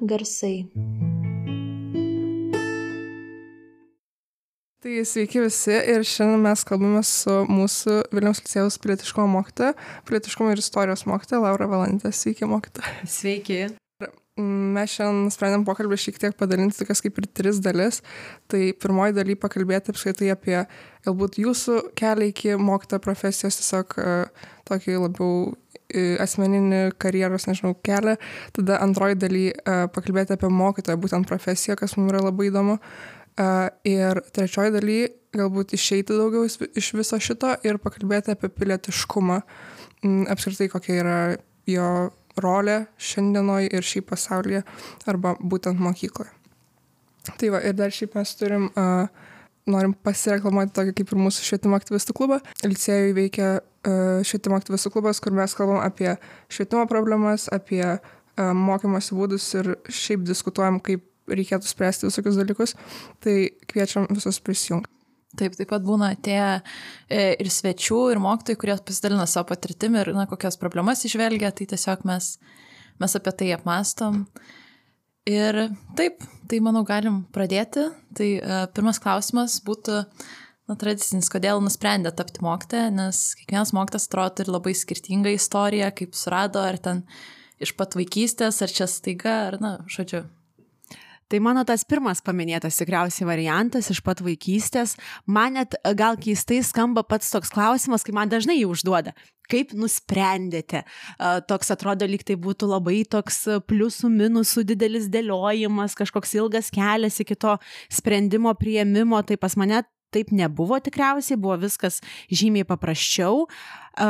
garsai. Tai sveiki visi ir šiandien mes kalbame su mūsų Vilniaus licėjaus pilietiškumo mokytoja, pilietiškumo ir istorijos mokytoja Laura Valantė. Sveiki, mokytoja. Sveiki. Mes šiandien nusprendėm pokalbį šiek tiek padalinti tokias kaip ir tris dalis. Tai pirmoji daly pakalbėti apskritai apie galbūt jūsų kelią iki mokytojo profesijos, tiesiog uh, tokį labiau uh, asmeninį karjeros, nežinau, kelią. Tada antroji daly uh, pakalbėti apie mokytojo būtent profesiją, kas mums yra labai įdomu. Ir trečioji daly galbūt išeiti daugiau iš viso šito ir pakalbėti apie pilietiškumą, apskritai kokia yra jo rolė šiandienoj ir šiaip pasaulyje arba būtent mokykloje. Tai va, ir dar šiaip mes turim, uh, norim pasireklamuoti tokį kaip ir mūsų švietimo aktyvistų klubą. Licėjui veikia uh, švietimo aktyvistų klubas, kur mes kalbam apie švietimo problemas, apie uh, mokymosi būdus ir šiaip diskutuojam, kaip reikėtų spręsti visokius dalykus, tai kviečiam visus prisijungti. Taip, taip pat būna tie e, ir svečių, ir mokytojai, kurie pasidalina savo patirtimi ir na, kokias problemas išvelgia, tai tiesiog mes, mes apie tai apmastom. Ir taip, tai manau galim pradėti. Tai e, pirmas klausimas būtų, na, tradicinis, kodėl nusprendė tapti mokytoją, nes kiekvienas mokytas atrodo turi labai skirtingą istoriją, kaip surado, ar ten iš pat vaikystės, ar čia staiga, ar, na, žodžiu, Tai mano tas pirmas paminėtas tikriausiai variantas iš pat vaikystės. Man net e, gal keistai skamba pats toks klausimas, kai man dažnai jį užduoda. Kaip nusprendėte? E, toks atrodo, lyg tai būtų labai toks pliusų, minusų didelis dėliojimas, kažkoks ilgas kelias iki to sprendimo prieimimo. Tai pas mane taip nebuvo tikriausiai, buvo viskas žymiai paprasčiau. E,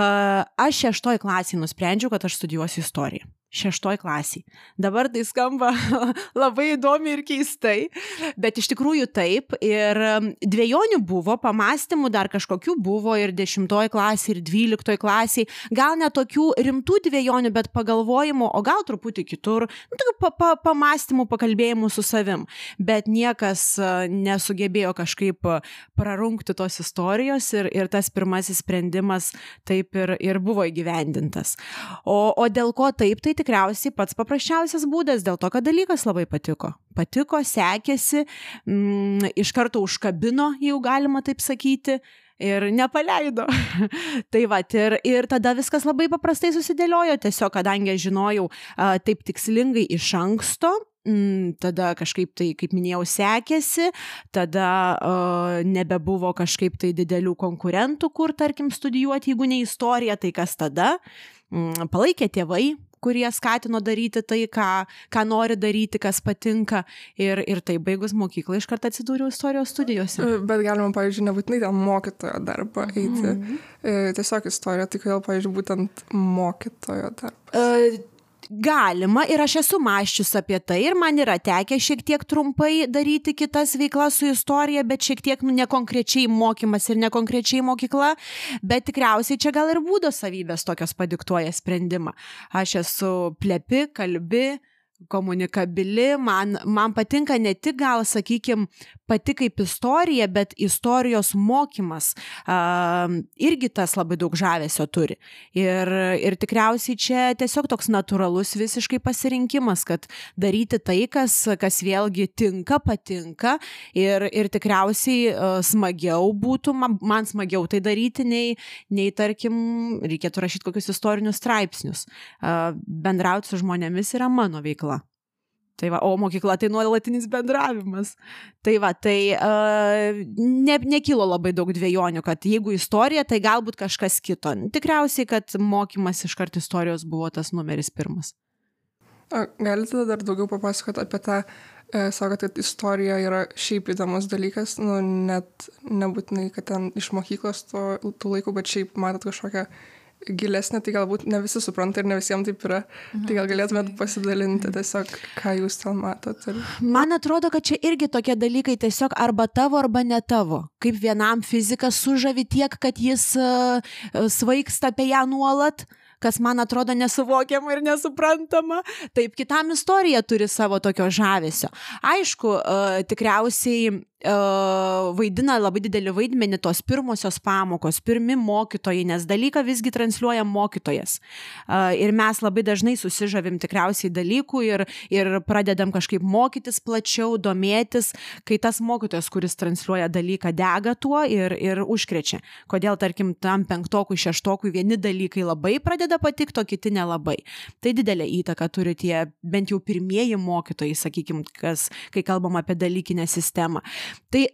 aš šeštoj klasiai nusprendžiau, kad aš studijuosiu istoriją šeštoj klasiai. Dabar tai skamba labai įdomi ir keistai, bet iš tikrųjų taip. Ir um, dviejonių buvo, pamastymų dar kažkokių buvo ir dešimtoj klasiai, ir dvyliktoj klasiai. Gal ne tokių rimtų dviejonių, bet pagalvojimų, o gal truputį kitur, nu, tokių pa pa pamastymų, pakalbėjimų su savim. Bet niekas uh, nesugebėjo kažkaip uh, prarungti tos istorijos ir, ir tas pirmasis sprendimas taip ir, ir buvo įgyvendintas. O, o dėl ko taip, tai tikriausiai pats paprasčiausias būdas dėl to, kad dalykas labai patiko. Patiko, sekėsi, mm, iš karto užkabino, jeigu galima taip sakyti. Ir nepaleido. tai va, ir, ir tada viskas labai paprastai susidėliojo, tiesiog kadangi žinojau a, taip tikslingai iš anksto, mm, tada kažkaip tai, kaip minėjau, sekėsi, tada uh, nebebuvo kažkaip tai didelių konkurentų, kur, tarkim, studijuoti, jeigu ne istorija, tai kas tada? Mm, palaikė tėvai, kurie skatino daryti tai, ką, ką nori daryti, kas patinka. Ir, ir tai baigus mokyklą iš karto atsidūriau istorijos studijose. E, bet galima, pavyzdžiui, nebūtinai ten mokytojo darbą eiti. Mm -hmm. Tiesiog istorija, tai kodėl, pavyzdžiui, būtent mokytojo darbą? Uh, galima ir aš esu mąščius apie tai ir man yra tekę šiek tiek trumpai daryti kitas veiklas su istorija, bet šiek tiek nu, nekonkrečiai mokymas ir nekonkrečiai mokykla, bet tikriausiai čia gal ir būdo savybės tokios padiktuoja sprendimą. Aš esu plepi, kalbi, komunikabili, man, man patinka ne tik gal, sakykime, pati kaip istorija, bet istorijos mokymas uh, irgi tas labai daug žavesio turi. Ir, ir tikriausiai čia tiesiog toks natūralus visiškai pasirinkimas, kad daryti tai, kas, kas vėlgi tinka, patinka ir, ir tikriausiai uh, smagiau būtų, man, man smagiau tai daryti, nei, nei tarkim, reikėtų rašyti kokius istorinius straipsnius. Uh, bendrauti su žmonėmis yra mano veikla. Tai va, o mokykla tai nuolatinis bendravimas. Tai va, tai uh, ne, nekilo labai daug dviejonių, kad jeigu istorija, tai galbūt kažkas kito. Tikriausiai, kad mokymas iš kart istorijos buvo tas numeris pirmas. O galite dar daugiau papasakoti apie tą, e, sakot, kad istorija yra šiaip įdomus dalykas, nu, net nebūtinai, kad ten iš mokyklos to, tų laikų, bet šiaip matot kažkokią gilesnė, tai galbūt ne visi supranta ir ne visiems taip yra. Mhm. Tai gal galėtumėt pasidalinti tiesiog, ką jūs ten matot. Ir... Man atrodo, kad čia irgi tokie dalykai tiesiog arba tavo, arba ne tavo. Kaip vienam fizikas sužavi tiek, kad jis uh, svaigsta apie ją nuolat, kas man atrodo nesuvokiama ir nesuprantama, taip kitam istorija turi savo tokio žavesio. Aišku, uh, tikriausiai vaidina labai didelį vaidmenį tos pirmosios pamokos, pirmi mokytojai, nes dalyką visgi transliuoja mokytojas. Ir mes labai dažnai susižavim tikriausiai dalykų ir, ir pradedam kažkaip mokytis plačiau, domėtis, kai tas mokytojas, kuris transliuoja dalyką, dega tuo ir, ir užkrečia. Kodėl, tarkim, tam penktokui, šeštokui vieni dalykai labai pradeda patikti, o kiti nelabai. Tai didelė įtaka turi tie bent jau pirmieji mokytojai, sakykime, kas, kai kalbam apie dalykinę sistemą. Tai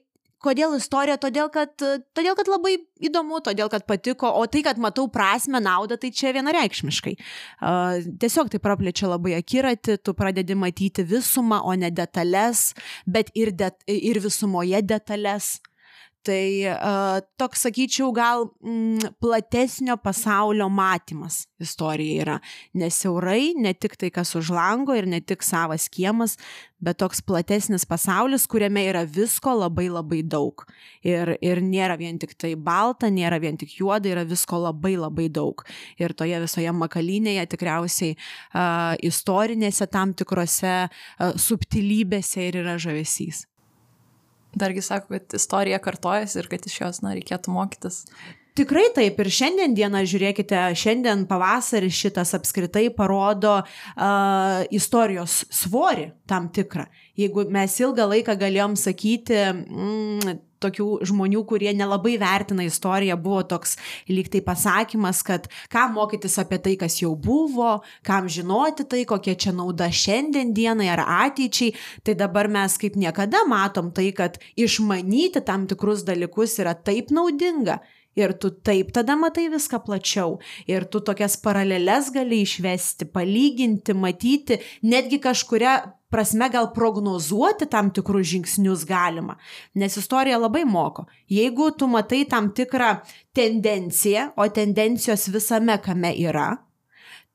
kodėl istorija? Todėl kad, todėl, kad labai įdomu, todėl, kad patiko, o tai, kad matau prasme, naudą, tai čia vienareikšmiškai. Uh, tiesiog tai praplečia labai akiratį, tu pradedi matyti visumą, o ne detalės, bet ir, det, ir visumoje detalės. Tai uh, toks, sakyčiau, gal mm, platesnio pasaulio matymas istorija yra. Nesiaurai, ne tik tai, kas už lango ir ne tik savas kiemas, bet toks platesnis pasaulis, kuriame yra visko labai labai daug. Ir, ir nėra vien tik tai balta, nėra vien tik juoda, yra visko labai labai daug. Ir toje visoje makalynėje tikriausiai uh, istorinėse tam tikrose uh, subtilybėse ir yra žavesys dargi sako, kad istorija kartojasi ir kad iš jos, na, reikėtų mokytis. Tikrai taip ir šiandien dieną, žiūrėkite, šiandien pavasarį šitas apskritai parodo uh, istorijos svorį tam tikrą. Jeigu mes ilgą laiką galėjom sakyti, mm, tokių žmonių, kurie nelabai vertina istoriją, buvo toks lyg tai pasakymas, kad kam mokytis apie tai, kas jau buvo, kam žinoti tai, kokia čia nauda šiandien dienai ar ateičiai, tai dabar mes kaip niekada matom tai, kad išmanyti tam tikrus dalykus yra taip naudinga. Ir tu taip tada matai viską plačiau. Ir tu tokias paraleles gali išvesti, palyginti, matyti, netgi kažkuria prasme gal prognozuoti tam tikrus žingsnius galima, nes istorija labai moko. Jeigu tu matai tam tikrą tendenciją, o tendencijos visame kame yra,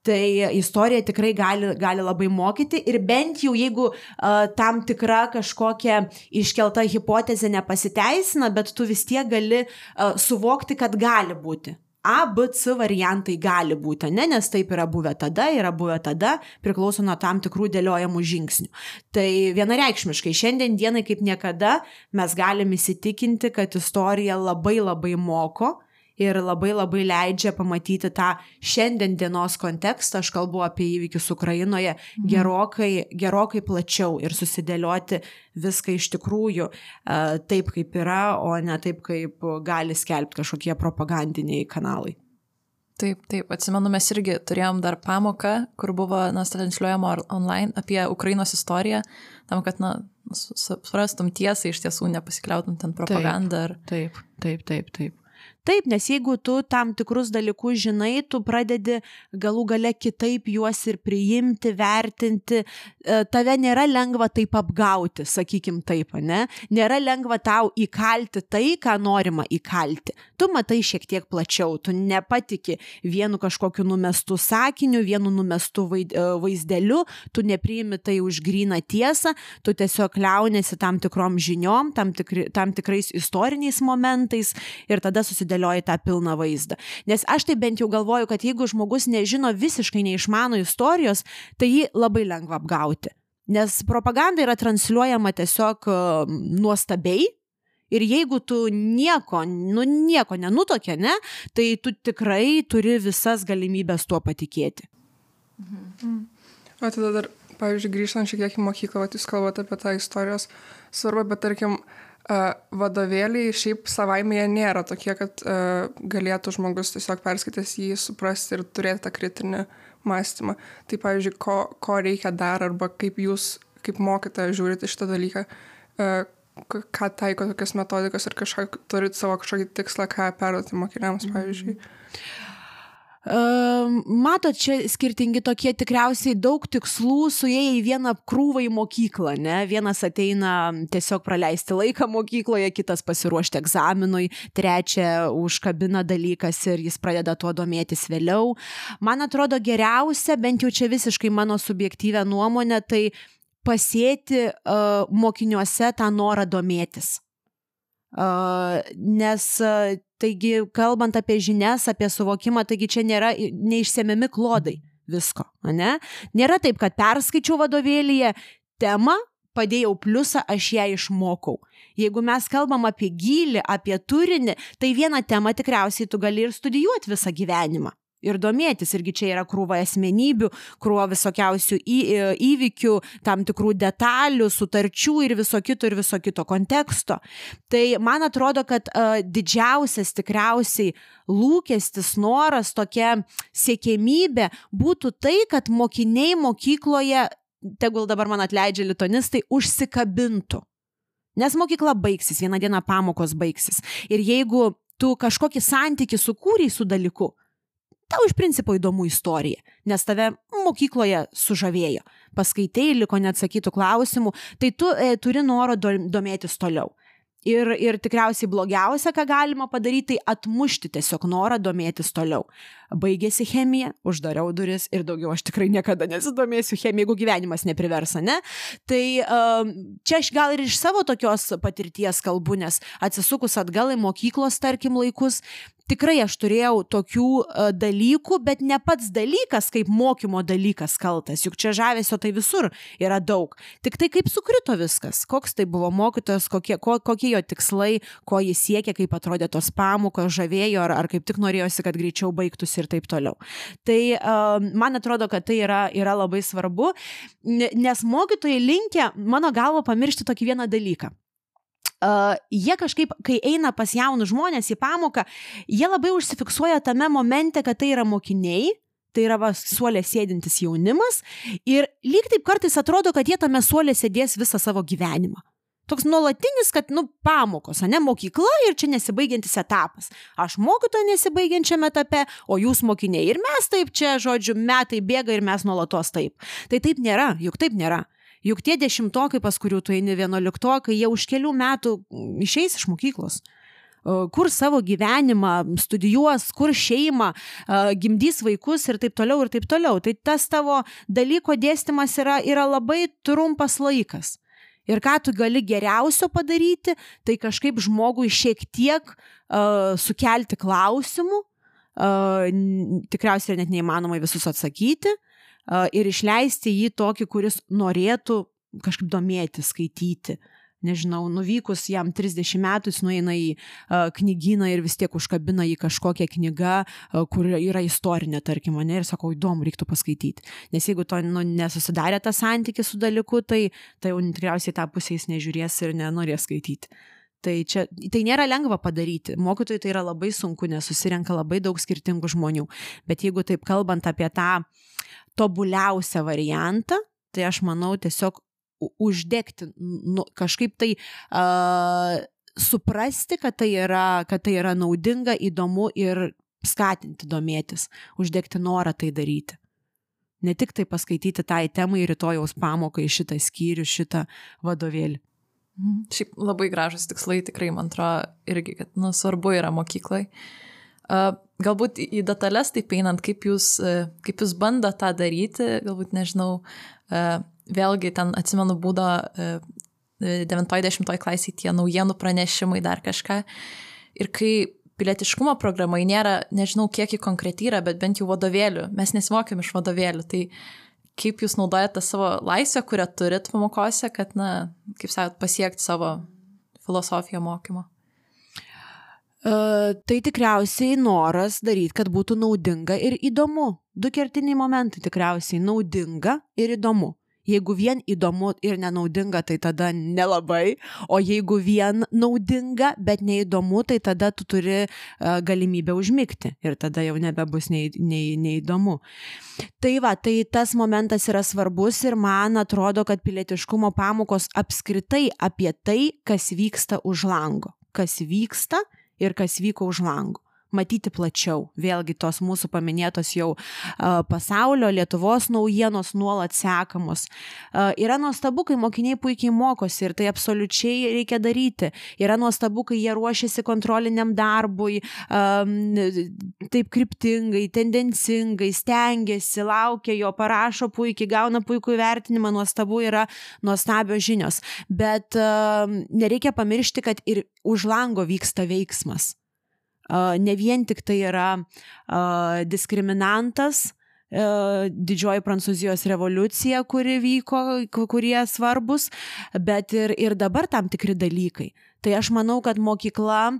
tai istorija tikrai gali, gali labai mokyti ir bent jau jeigu uh, tam tikra kažkokia iškelta hipotezė nepasiteisina, bet tu vis tiek gali uh, suvokti, kad gali būti. A, B, C variantai gali būti, ne, nes taip yra buvę tada, yra buvę tada, priklauso nuo tam tikrų dėliojamų žingsnių. Tai vienareikšmiškai šiandien dienai kaip niekada mes galim įsitikinti, kad istorija labai labai moko ir labai labai leidžia pamatyti tą šiandien dienos kontekstą, aš kalbu apie įvykius Ukrainoje, mhm. gerokai, gerokai plačiau ir susidėlioti viską iš tikrųjų uh, taip, kaip yra, o ne taip, kaip gali skelbti kažkokie propagandiniai kanalai. Taip, taip, atsimenu, mes irgi turėjom dar pamoką, kur buvo, na, transliuojama online apie Ukrainos istoriją, tam, kad, na, suprastum tiesą, iš tiesų nepasikliautum ten propagandą. Taip, taip, taip, taip. Taip, nes jeigu tu tam tikrus dalykus žinai, tu pradedi galų gale kitaip juos ir priimti, vertinti, e, tave nėra lengva taip apgauti, sakykim taip, ne? Nėra lengva tau įkalti tai, ką norima įkalti. Tu matai šiek tiek plačiau, tu nepatiki vienu kažkokiu numestu sakiniu, vienu numestu e, vaizdeliu, tu nepriimi tai už gryną tiesą, tu tiesiog liaunėsi tam tikrom žiniom, tam, tikri, tam tikrais istoriniais momentais ir tada susidėlioji susidėlioji tą pilną vaizdą. Nes aš tai bent jau galvoju, kad jeigu žmogus nežino visiškai neišmano istorijos, tai jį labai lengva apgauti. Nes propaganda yra transliuojama tiesiog nuostabiai, Ir jeigu tu nieko, nu nieko nenutokė, ne, tai tu tikrai turi visas galimybės tuo patikėti. Mhm. O tada dar, pavyzdžiui, grįžtant šiek tiek į mokyklą, jūs kalbate apie tą istorijos svarbą, bet tarkim, uh, vadovėliai šiaip savaime jie nėra tokie, kad galėtų žmogus tiesiog perskaitęs jį suprasti ir turėti tą kritinį mąstymą. Tai pavyzdžiui, ko, ko reikia dar arba kaip jūs, kaip mokytoja, žiūrite šitą dalyką, ką taiko tokias metodikas ir kažką turit savo kažkokį tikslą, ką perduoti mokiniams, pavyzdžiui. Mm. Matot, čia skirtingi tokie tikriausiai daug tikslų suėję į vieną krūvą į mokyklą, ne? Vienas ateina tiesiog praleisti laiką mokykloje, kitas pasiruošti egzaminui, trečia užkabina dalykas ir jis pradeda tuo domėtis vėliau. Man atrodo geriausia, bent jau čia visiškai mano subjektyvę nuomonę, tai pasėti uh, mokiniuose tą norą domėtis Nes, taigi, kalbant apie žinias, apie suvokimą, taigi čia nėra neišsiemiami klodai visko, ne? Nėra taip, kad perskaičiau vadovėlyje temą, padėjau pliusą, aš ją išmokau. Jeigu mes kalbam apie gilį, apie turinį, tai vieną temą tikriausiai tu gali ir studijuoti visą gyvenimą. Ir domėtis, irgi čia yra krūva asmenybių, krūva visokiausių į, įvykių, tam tikrų detalių, sutarčių ir viso kito ir viso kito konteksto. Tai man atrodo, kad uh, didžiausias tikriausiai lūkestis, noras, tokia siekėmybė būtų tai, kad mokiniai mokykloje, tegul dabar man atleidžia litonistai, užsikabintų. Nes mokykla baigsis, vieną dieną pamokos baigsis. Ir jeigu tu kažkokį santykių sukūrei su dalyku, tau iš principo įdomu istorija, nes tave mokykloje sužavėjo, paskaitėjai, liko neatsakytų klausimų, tai tu e, turi noro domėtis toliau. Ir, ir tikriausiai blogiausia, ką galima padaryti, tai atmušti tiesiog norą domėtis toliau. Baigėsi chemija, uždariau duris ir daugiau aš tikrai niekada nesidomėsiu chemija, jeigu gyvenimas nepriversa, ne? Tai um, čia aš gal ir iš savo tokios patirties kalbu, nes atsisukus atgal į mokyklos, tarkim, laikus, tikrai aš turėjau tokių uh, dalykų, bet ne pats dalykas kaip mokymo dalykas kaltas, juk čia žavesio tai visur yra daug. Tik tai kaip sukrito viskas, koks tai buvo mokytojas, kokie, ko, kokie jo tikslai, ko jis siekė, kaip atrodė tos pamokos, žavėjo ar, ar kaip tik norėjosi, kad greičiau baigtųsi ir taip toliau. Tai man atrodo, kad tai yra, yra labai svarbu, nes mokytojai linkia, mano galvo, pamiršti tokį vieną dalyką uh, jie kažkaip, kai eina pas jaunus žmonės į pamoką, jie labai užsifiksuoja tame momente, kad tai yra mokiniai, tai yra va, suolė sėdintis jaunimas ir lyg taip kartais atrodo, kad jie tame suolė sėdės visą savo gyvenimą. Toks nuolatinis, kad, nu, pamokos, ne mokykla ir čia nesibaigiantis etapas. Aš mokytoja nesibaigiančiame etape, o jūs mokiniai. Ir mes taip čia, žodžiu, metai bėga ir mes nuolatos taip. Tai taip nėra, juk taip nėra. Juk tie dešimtokai, pas kurių tu eini vienuoliktokai, jie už kelių metų išeis iš mokyklos kur savo gyvenimą studijuos, kur šeimą, gimdys vaikus ir taip toliau ir taip toliau. Tai tas tavo dalyko dėstymas yra, yra labai trumpas laikas. Ir ką tu gali geriausio padaryti, tai kažkaip žmogui šiek tiek uh, sukelti klausimų, uh, tikriausiai net neįmanoma visus atsakyti, ir išleisti jį tokį, kuris norėtų kažkaip domėti, skaityti. Nežinau, nuvykus jam 30 metų, jis nueina į uh, knygyną ir vis tiek užkabina į kažkokią knygą, uh, kur yra istorinė, tarkim, ne, ir sako, įdomu, reiktų paskaityti. Nes jeigu to nu, nesusidarė tas santykis su dalyku, tai, tai jau tikriausiai tą pusę jis nežiūrės ir nenorės skaityti. Tai čia, tai nėra lengva padaryti. Mokytojai tai yra labai sunku, nes susirenka labai daug skirtingų žmonių. Bet jeigu taip kalbant apie tą tobuliausią variantą, tai aš manau tiesiog uždegti, nu, kažkaip tai uh, suprasti, kad tai, yra, kad tai yra naudinga, įdomu ir skatinti domėtis, uždegti norą tai daryti. Ne tik tai paskaityti tai temai rytojaus pamokai šitą skyrių, šitą vadovėlį. Mhm. Šiaip labai gražus tikslai, tikrai man atrodo irgi, kad nu, svarbu yra mokyklai. Galbūt į detalės taip einant, kaip jūs, kaip jūs bando tą daryti, galbūt nežinau, vėlgi ten atsimenu būdo 90 klasiai tie naujienų pranešimai, dar kažką. Ir kai pilietiškumo programai nėra, nežinau, kiek į konkretį yra, bet bent jau vadovėlių, mes nesimokėm iš vadovėlių, tai kaip jūs naudojate savo laisvę, kurią turit pamokose, kad, na, kaip sakot, pasiekti savo filosofiją mokymo? Uh, tai tikriausiai noras daryti, kad būtų naudinga ir įdomu. Du kertiniai momentai tikriausiai naudinga ir įdomu. Jeigu vien įdomu ir nenaudinga, tai tada nelabai, o jeigu vien naudinga, bet neįdomu, tai tada tu turi uh, galimybę užmygti ir tada jau nebebus nei, nei, neįdomu. Tai va, tai tas momentas yra svarbus ir man atrodo, kad pilietiškumo pamokos apskritai apie tai, kas vyksta už lango. Kas vyksta ir kas vyko už lango. Matyti plačiau. Vėlgi tos mūsų paminėtos jau pasaulio, Lietuvos naujienos nuolat sekamos. Yra nuostabu, kai mokiniai puikiai mokosi ir tai absoliučiai reikia daryti. Yra nuostabu, kai jie ruošiasi kontroliniam darbui, taip kryptingai, tendencingai, stengiasi, laukia jo, parašo puikiai, gauna puikų įvertinimą, nuostabu yra nuostabios žinios. Bet nereikia pamiršti, kad ir už lango vyksta veiksmas ne vien tik tai yra diskriminantas, didžioji Prancūzijos revoliucija, kuri vyko, kurie svarbus, bet ir, ir dabar tam tikri dalykai. Tai aš manau, kad mokykla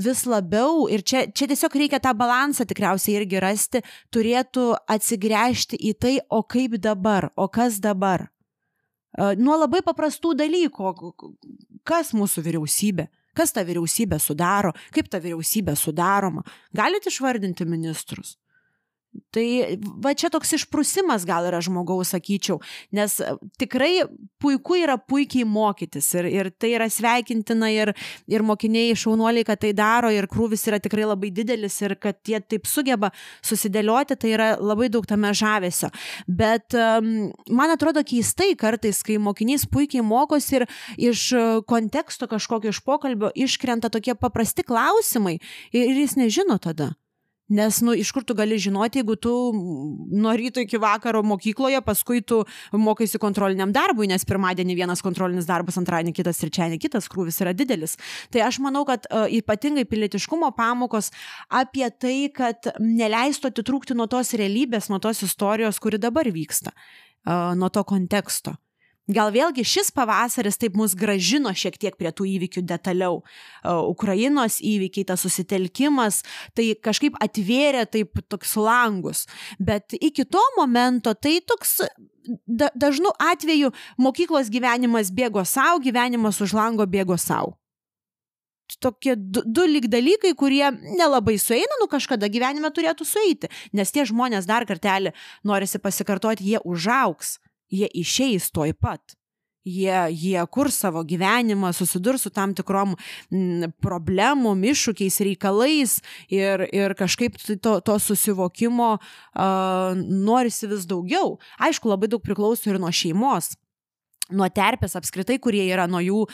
vis labiau, ir čia, čia tiesiog reikia tą balansą tikriausiai irgi rasti, turėtų atsigręžti į tai, o kaip dabar, o kas dabar. Nuo labai paprastų dalykų, kas mūsų vyriausybė, Kas tą vyriausybę sudaro, kaip ta vyriausybė sudaroma. Galite išvardinti ministrus? Tai va čia toks išprusimas gal yra žmogaus, sakyčiau, nes e, tikrai puiku yra puikiai mokytis ir, ir tai yra sveikintina ir, ir mokiniai šaunuoliai, kad tai daro ir krūvis yra tikrai labai didelis ir kad jie taip sugeba susidėlioti, tai yra labai daug tame žavesio. Bet um, man atrodo keistai kartais, kai mokinys puikiai mokosi ir iš konteksto kažkokio iš pokalbio iškrenta tokie paprasti klausimai ir, ir jis nežino tada. Nes, nu, iš kur tu gali žinoti, jeigu tu nuo ryto iki vakaro mokykloje, paskui tu mokaisi kontroliniam darbui, nes pirmadienį vienas kontrolinis darbas, antradienį kitas, trečiadienį kitas krūvis yra didelis. Tai aš manau, kad uh, ypatingai pilietiškumo pamokos apie tai, kad neleistų atitrūkti nuo tos realybės, nuo tos istorijos, kuri dabar vyksta, uh, nuo to konteksto. Gal vėlgi šis pavasaris taip mus gražino šiek tiek prie tų įvykių detaliau. Ukrainos įvykiai, tas susitelkimas, tai kažkaip atvėrė taip toks langus. Bet iki to momento tai toks da, dažnu atveju mokyklos gyvenimas bėgo savo, gyvenimas už lango bėgo savo. Tokie du, du lyg dalykai, kurie nelabai sueina, nu kažkada gyvenime turėtų sueiti, nes tie žmonės dar kartelį norisi pasikartoti, jie užauks jie išeis toj pat. Jie, jie kur savo gyvenimą, susidurs su tam tikrom m, problemom, iššūkiais, reikalais ir, ir kažkaip to, to susivokimo uh, norisi vis daugiau. Aišku, labai daug priklauso ir nuo šeimos nuo terpės apskritai, kurie yra nuo jų uh,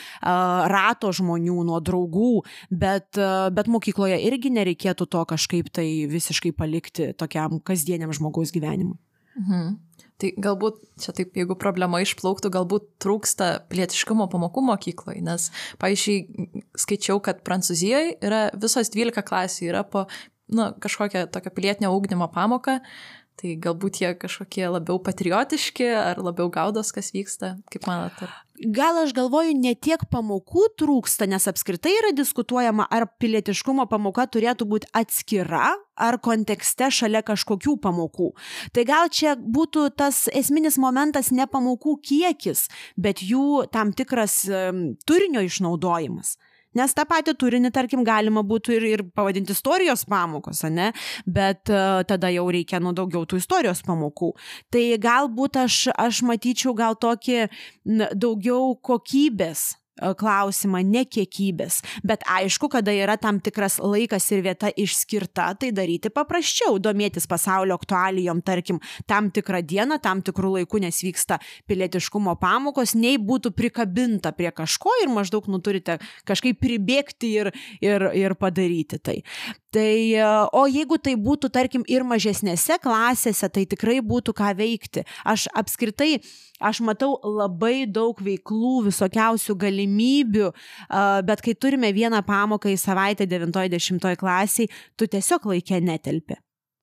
rato žmonių, nuo draugų, bet, uh, bet mokykloje irgi nereikėtų to kažkaip tai visiškai palikti tokiam kasdieniam žmogaus gyvenimui. Mhm. Tai galbūt čia taip, jeigu problema išplauktų, galbūt trūksta pilietiškumo pamokų mokykloje, nes, paaiškiai, skaičiau, kad Prancūzijoje yra visos 12 klasių, yra po nu, kažkokią tokią pilietinio ūkdymo pamoką, Tai galbūt jie kažkokie labiau patriotiški ar labiau gaudos, kas vyksta, kaip manote? Gal aš galvoju, ne tiek pamokų trūksta, nes apskritai yra diskutuojama, ar pilietiškumo pamoka turėtų būti atskira, ar kontekste šalia kažkokių pamokų. Tai gal čia būtų tas esminis momentas ne pamokų kiekis, bet jų tam tikras um, turinio išnaudojimas. Nes tą patį turinį, tarkim, galima būtų ir, ir pavadinti istorijos pamokos, ne? Bet uh, tada jau reikia nu daugiau tų istorijos pamokų. Tai galbūt aš, aš matyčiau gal tokį daugiau kokybės klausimą, ne kiekybės. Bet aišku, kada yra tam tikras laikas ir vieta išskirta, tai daryti paprasčiau, domėtis pasaulio aktualijom, tarkim, tam tikrą dieną, tam tikrų laikų, nes vyksta pilietiškumo pamokos, nei būtų prikabinta prie kažko ir maždaug nu turite kažkaip pribėgti ir, ir, ir padaryti tai. Tai, e, o jeigu tai būtų, tarkim, ir mažesnėse klasėse, tai tikrai būtų ką veikti. Aš apskritai, aš matau labai daug veiklų, visokiausių galimybių, bet kai turime vieną pamoką į savaitę 90 klasiai, tu tiesiog laikė netelpi.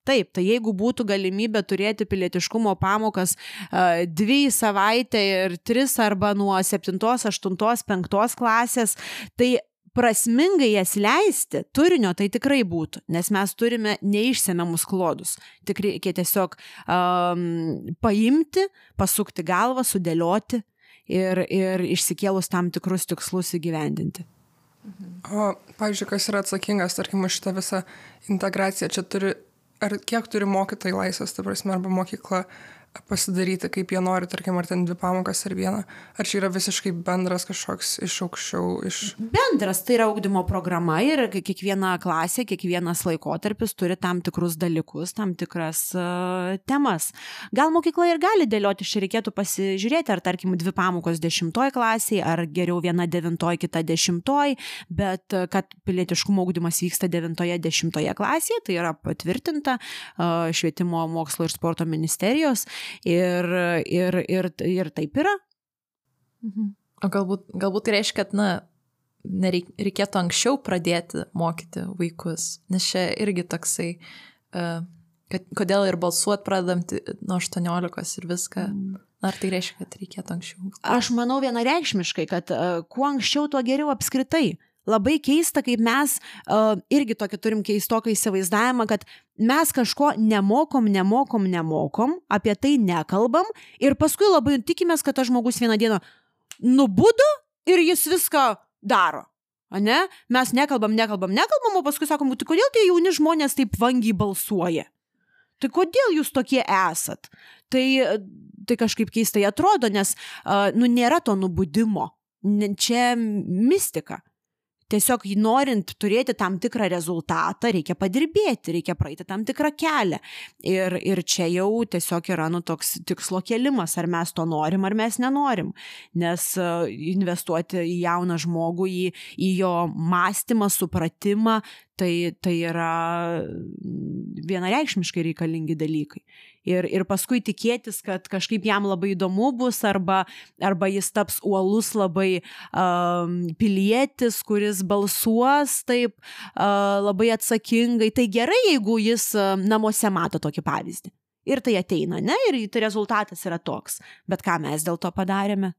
Taip, tai jeigu būtų galimybė turėti pilietiškumo pamokas uh, dvi į savaitę ir tris arba nuo 7, 8, 5 klasės, tai prasmingai jas leisti, turinio tai tikrai būtų, nes mes turime neišsemiamus klodus. Tik reikia tiesiog um, paimti, pasukti galvą, sudėlioti ir, ir išsikėlus tam tikrus tikslus įgyvendinti. O, pavyzdžiui, kas yra atsakingas, tarkim, už šitą visą integraciją, čia turi, ar kiek turi mokytojai laisvės, ta prasme, arba mokykla, pasidaryti, kaip jie nori, tarkim, ar ten dvi pamokas ar vieną, ar čia yra visiškai bendras kažkoks iš aukščiau, iš... Bendras, tai yra augdymo programa ir kiekviena klasė, kiekvienas laikotarpis turi tam tikrus dalykus, tam tikras uh, temas. Gal mokykla ir gali dėlioti, čia reikėtų pasižiūrėti, ar tarkim dvi pamokos dešimtoj klasiai, ar geriau viena devintoj, kita dešimtoj, bet uh, kad pilietiškumo augdymas vyksta devintoje, dešimtoje klasėje, tai yra patvirtinta uh, švietimo mokslo ir sporto ministerijos Ir, ir, ir, ir taip yra. Mhm. O galbūt, galbūt tai reiškia, kad, na, nereik, reikėtų anksčiau pradėti mokyti vaikus, nes čia irgi toksai, uh, kad kodėl ir balsuot pradedam nuo 18 ir viską. Mm. Ar tai reiškia, kad reikėtų anksčiau? Aš manau vienareikšmiškai, kad uh, kuo anksčiau, tuo geriau apskritai labai keista, kaip mes uh, irgi tokį turim keistoką įsivaizdavimą, kad mes kažko nemokom, nemokom, nemokom, apie tai nekalbam ir paskui labai tikimės, kad tas žmogus vieną dieną nubudo ir jis viską daro. Ne? Mes nekalbam, nekalbam, nekalbam, o paskui sakom, tai kodėl tie jauni žmonės taip vangiai balsuoja? Tai kodėl jūs tokie esat? Tai, tai kažkaip keistai atrodo, nes, nu, nėra to nubudimo. Čia mistika. Tiesiog norint turėti tam tikrą rezultatą, reikia padirbėti, reikia praeiti tam tikrą kelią. Ir, ir čia jau tiesiog yra nu, toks tikslo kelimas, ar mes to norim, ar mes nenorim. Nes e, investuoti į jauną žmogų, į, į jo mąstymą, supratimą, tai, tai yra vienareikšmiškai reikalingi dalykai. Ir, ir paskui tikėtis, kad kažkaip jam labai įdomu bus, arba, arba jis taps uolus labai um, pilietis, kuris balsuos taip uh, labai atsakingai. Tai gerai, jeigu jis uh, namuose mato tokį pavyzdį. Ir tai ateina, ne? Ir tai rezultatas yra toks. Bet ką mes dėl to padarėme?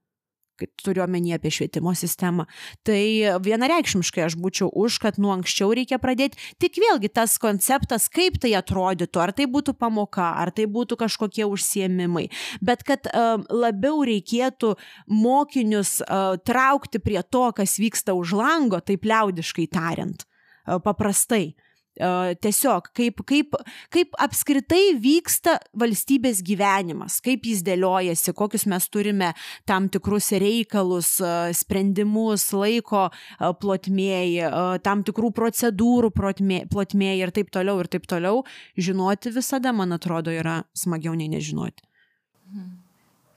Turiu omeny apie švietimo sistemą, tai vienareikšmiškai aš būčiau už, kad nuo anksčiau reikia pradėti. Tik vėlgi tas konceptas, kaip tai atrodytų, ar tai būtų pamoka, ar tai būtų kažkokie užsiemimai, bet kad uh, labiau reikėtų mokinius uh, traukti prie to, kas vyksta už lango, taip liaudiškai tariant, uh, paprastai tiesiog kaip, kaip, kaip apskritai vyksta valstybės gyvenimas, kaip jis dėliojasi, kokius mes turime tam tikrus reikalus, sprendimus, laiko plotmėji, tam tikrų procedūrų plotmėji ir taip toliau ir taip toliau, žinoti visada, man atrodo, yra smagiau nei nežinoti.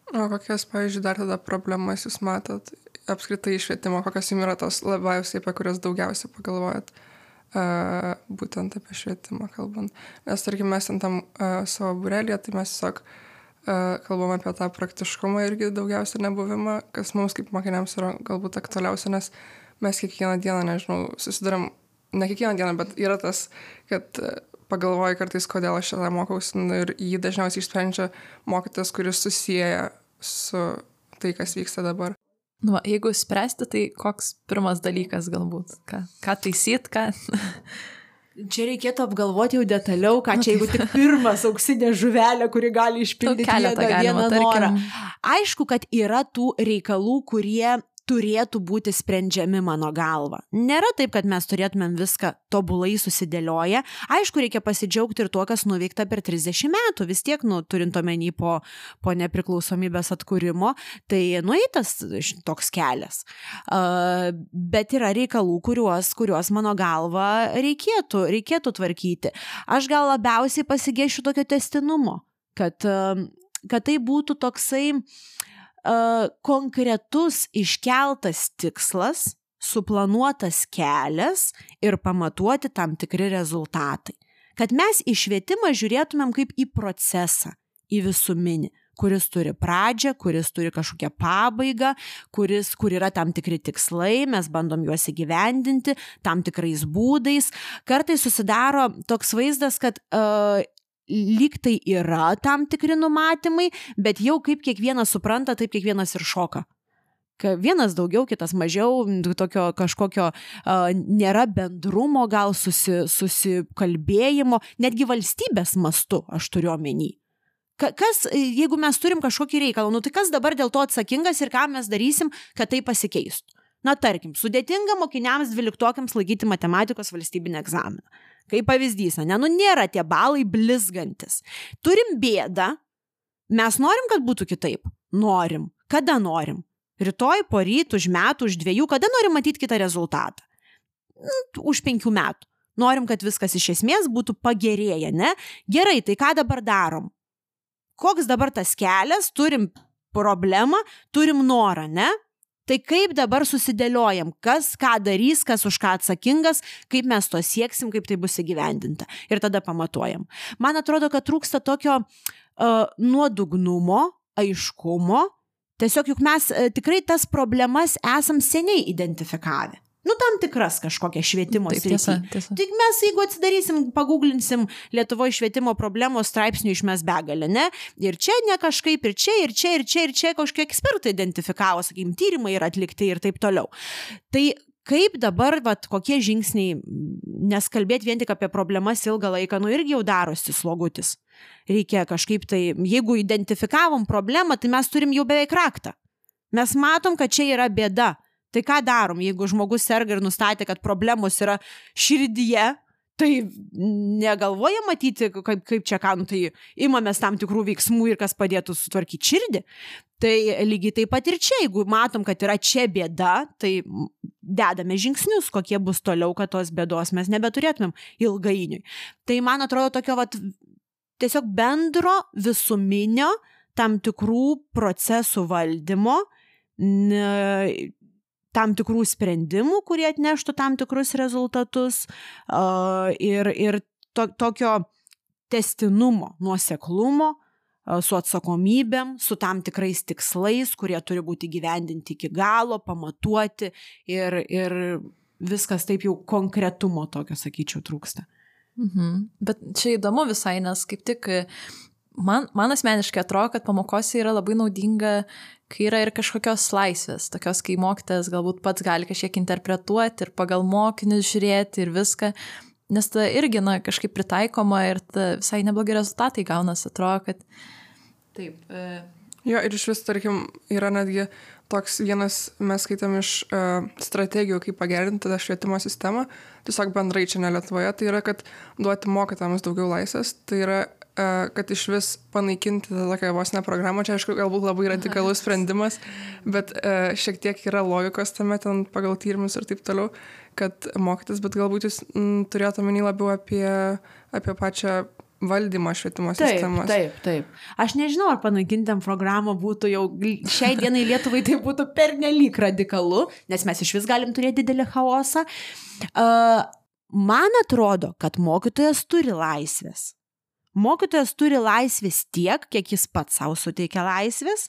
O kokias, pavyzdžiui, dar tada problemas jūs matot apskritai išvietimo, kokios jums yra tos labiausiai, apie kurias daugiausiai pagalvojat? Uh, būtent apie švietimą kalbant. Nes, tarkim, mes tam uh, savo burelėje, tai mes tiesiog kalbam apie tą praktiškumą irgi daugiausia nebuvimą, kas mums kaip mokiniams yra galbūt aktualiausia, nes mes kiekvieną dieną, nežinau, susidaram, ne kiekvieną dieną, bet yra tas, kad pagalvoju kartais, kodėl aš šitą mokausi nu, ir jį dažniausiai išsprendžia mokytas, kuris susiję su tai, kas vyksta dabar. Nu, va, jeigu spręsti, tai koks pirmas dalykas galbūt? Ką, ką taisyt, ką... Čia reikėtų apgalvoti jau detaliau, ką čia, jeigu tik pirmas auksinė žuvelė, kuri gali išpildyti vieną, vieną norą. Aišku, kad yra tų reikalų, kurie turėtų būti sprendžiami mano galva. Nėra taip, kad mes turėtumėm viską tobulai susidėlioję. Aišku, reikia pasidžiaugti ir tuo, kas nuveikta per 30 metų. Vis tiek, nu, turint omeny po, po nepriklausomybės atkūrimo, tai nueitas toks kelias. Uh, bet yra reikalų, kuriuos, kuriuos mano galva reikėtų, reikėtų tvarkyti. Aš gal labiausiai pasigėšiu tokio testinumo, kad, uh, kad tai būtų toksai konkretus iškeltas tikslas, suplanuotas kelias ir pamatuoti tam tikri rezultatai. Kad mes į švietimą žiūrėtumėm kaip į procesą, į visuminį, kuris turi pradžią, kuris turi kažkokią pabaigą, kuris, kur yra tam tikri tikslai, mes bandom juos įgyvendinti tam tikrais būdais. Kartais susidaro toks vaizdas, kad uh, lyg tai yra tam tikri numatymai, bet jau kaip kiekvienas supranta, taip kiekvienas ir šoka. Vienas daugiau, kitas mažiau, tokio kažkokio uh, nėra bendrumo, gal susi, susikalbėjimo, netgi valstybės mastu, aš turiu omeny. Kas, jeigu mes turim kažkokį reikalą, nu tai kas dabar dėl to atsakingas ir ką mes darysim, kad tai pasikeistų? Na, tarkim, sudėtinga mokiniams dvyliktokiams laikyti matematikos valstybinį egzaminą. Kaip pavyzdys, ne, nu nėra tie balai blizgantis. Turim bėdą, Mes norim, kad būtų kitaip? Norim. Kada norim? Rytoj, po ryt, už metų, už dviejų, kada norim matyti kitą rezultatą? Nu, už penkių metų. Norim, kad viskas iš esmės būtų pagerėję, ne? Gerai, tai ką dabar darom? Koks dabar tas kelias? Turim problemą, turim norą, ne? Tai kaip dabar susidėliojam, kas ką darys, kas už ką atsakingas, kaip mes to sieksim, kaip tai bus įgyvendinta. Ir tada pamatuojam. Man atrodo, kad trūksta tokio uh, nuodugnumo, aiškumo. Tiesiog juk mes uh, tikrai tas problemas esam seniai identifikavę nu, tam tikras kažkokias švietimo Taip, tiesa, tiesa. Tik mes, jeigu atsidarysim, paguglinsim Lietuvoje švietimo problemos straipsnių išmes begalę, ne? Ir čia ne kažkaip, ir čia, ir čia, ir čia, ir čia kažkokie ekspertai identifikavo, sakykim, tyrimai yra atlikti ir taip toliau. Tai kaip dabar, vat, kokie žingsniai, nes kalbėti vien tik apie problemas ilgą laiką, nu irgi jau darosi slogutis. Reikia kažkaip tai, jeigu identifikavom problemą, tai mes turim jau beveik raktą. Mes matom, kad čia yra bėda. Tai ką darom, jeigu žmogus serga ir nustatė, kad problemos yra širdyje, tai negalvoja matyti, kaip, kaip čia ką, nu, tai imamės tam tikrų veiksmų ir kas padėtų sutvarkyti širdį. Tai lygiai taip pat ir čia, jeigu matom, kad yra čia bėda, tai dedame žingsnius, kokie bus toliau, kad tos bėdos mes nebeturėtumėm ilgainiui. Tai man atrodo tokio vat, tiesiog bendro visuminio tam tikrų procesų valdymo tam tikrų sprendimų, kurie atneštų tam tikrus rezultatus ir, ir to, tokio testinumo, nuoseklumo su atsakomybėm, su tam tikrais tikslais, kurie turi būti gyvendinti iki galo, pamatuoti ir, ir viskas taip jau konkretumo tokio, sakyčiau, trūksta. Mhm. Bet čia įdomu visai, nes kaip tik man, man asmeniškai atrodo, kad pamokose yra labai naudinga kai yra ir kažkokios laisvės, tokios, kai mokytas galbūt pats gali kažkiek interpretuoti ir pagal mokinius žiūrėti ir viską, nes ta irgi, na, kažkaip pritaikoma ir visai neblogi rezultatai gaunas, atrodo, kad taip. E... Jo, ir iš vis, tarkim, yra netgi toks vienas, mes skaitam iš uh, strategijų, kaip pagerinti tą švietimo sistemą, tiesiog bendrai čia ne Lietuvoje, tai yra, kad duoti mokytams daugiau laisvės, tai yra kad iš vis panaikinti tą tokią vos ne programą, čia aišku, galbūt labai radikalus sprendimas, bet šiek tiek yra logikos tame ten pagal tyrimus ir taip toliau, kad mokytis, bet galbūt jūs turėjote omeny labiau apie, apie pačią valdymą švietimo sistemos. Taip, taip, taip. Aš nežinau, ar panaikintam programą būtų jau šiai dienai Lietuvai tai būtų pernelyg radikalu, nes mes iš vis galim turėti didelį chaosą. Uh, man atrodo, kad mokytojas turi laisvės. Mokytojas turi laisvės tiek, kiek jis pats savo suteikia laisvės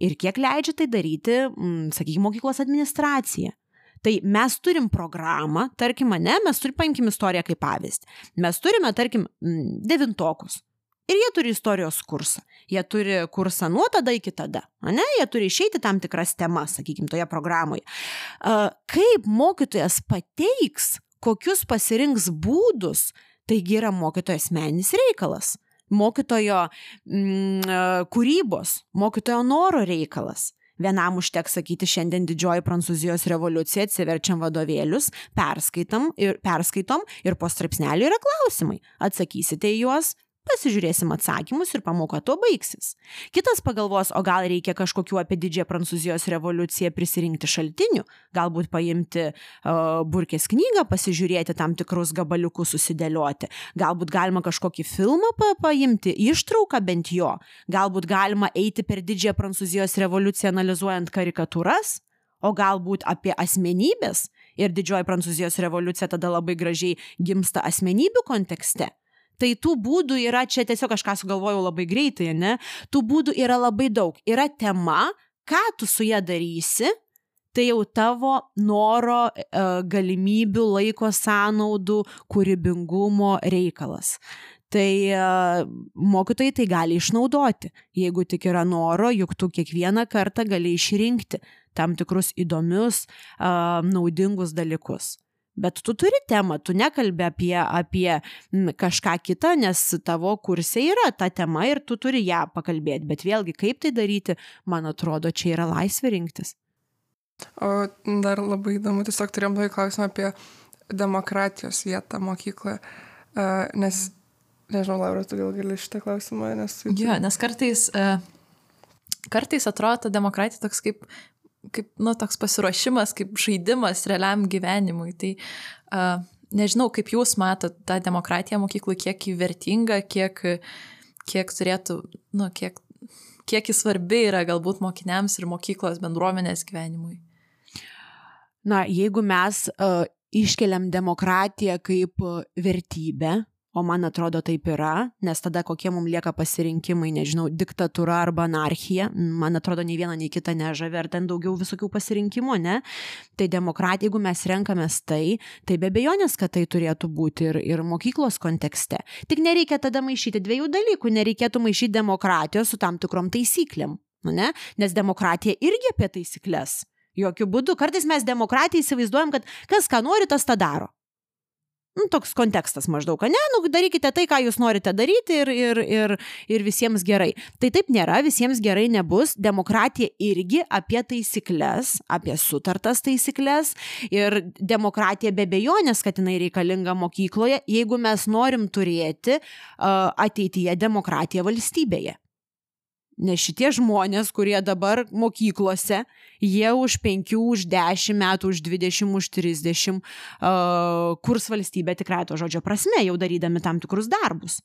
ir kiek leidžia tai daryti, mm, sakykime, mokyklos administracija. Tai mes turim programą, tarkim, ne, mes turim, paimkim istoriją kaip pavyzdį. Mes turime, tarkim, mm, devintokus. Ir jie turi istorijos kursą. Jie turi kursą nuo tada iki tada. Ne? Jie turi išeiti tam tikras temas, sakykime, toje programoje. Kaip mokytojas pateiks, kokius pasirinks būdus, Taigi yra mokytojo asmeninis reikalas, mokytojo mm, kūrybos, mokytojo noro reikalas. Vienam užteks sakyti šiandien didžioji Prancūzijos revoliucija, atsiverčiam vadovėlius, perskaitom ir, perskaitom ir po straipsnelį yra klausimai. Atsakysite į juos, pasižiūrėsim atsakymus ir pamoka tuo baigsis. Kitas pagalvos, o gal reikia kažkokiu apie didžiąją Prancūzijos revoliuciją prisirinkti šaltinių, galbūt paimti uh, burkės knygą, pasižiūrėti tam tikrus gabaliukus susidėlioti, galbūt galima kažkokį filmą pa paimti, ištrauką bent jo, galbūt galima eiti per didžiąją Prancūzijos revoliuciją analizuojant karikatūras, o galbūt apie asmenybės ir didžioji Prancūzijos revoliucija tada labai gražiai gimsta asmenybių kontekste. Tai tų būdų yra, čia tiesiog kažką sugalvojau labai greitai, ne? Tų būdų yra labai daug. Yra tema, ką tu su ją darysi, tai jau tavo noro, e, galimybių, laiko sąnaudų, kūrybingumo reikalas. Tai uh, mokytojai tai gali išnaudoti. Jeigu tik yra noro, juk tu kiekvieną kartą gali išrinkti tam tikrus įdomius, uh, naudingus dalykus. Bet tu turi temą, tu nekalbi apie, apie kažką kitą, nes tavo kursė yra ta tema ir tu turi ją pakalbėti. Bet vėlgi, kaip tai daryti, man atrodo, čia yra laisvė rinktis. O dar labai įdomu, tiesiog turėjom tokį klausimą apie demokratijos vietą mokykloje. Nes Nežinau, Laura, tu gal gali šitą klausimą, nes... Jo, nes kartais, uh, kartais atrodo ta demokratija toks kaip, kaip, nu, toks pasiruošimas, kaip žaidimas realiam gyvenimui. Tai uh, nežinau, kaip jūs matot tą demokratiją mokyklų, kiek jį vertinga, kiek, kiek turėtų, nu, kiek, kiek jis svarbi yra galbūt mokiniams ir mokyklos bendruomenės gyvenimui. Na, jeigu mes uh, iškeliam demokratiją kaip vertybę, O man atrodo taip yra, nes tada kokie mums lieka pasirinkimai, nežinau, diktatūra arba anarchija, man atrodo, nei viena, nei kita nežavė, ar ten daugiau visokių pasirinkimų, ne? Tai demokratija, jeigu mes renkamės tai, tai be bejonės, kad tai turėtų būti ir, ir mokyklos kontekste. Tik nereikia tada maišyti dviejų dalykų, nereikėtų maišyti demokratijos su tam tikrom taisyklėm, nu ne? Nes demokratija irgi apie taisyklės. Jokių būdų. Kartais mes demokratiją įsivaizduojam, kad kas ką nori, tas tą daro nu, toks kontekstas maždaug, ne, nu, darykite tai, ką jūs norite daryti ir, ir, ir, ir visiems gerai. Tai taip nėra, visiems gerai nebus. Demokratija irgi apie taisyklės, apie sutartas taisyklės ir demokratija be bejonės, kad jinai reikalinga mokykloje, jeigu mes norim turėti uh, ateityje demokratiją valstybėje. Nes šitie žmonės, kurie dabar mokyklose, jie už 5, už 10 metų, už 20, už 30 uh, kurs valstybę tikrai to žodžio prasme, jau darydami tam tikrus darbus.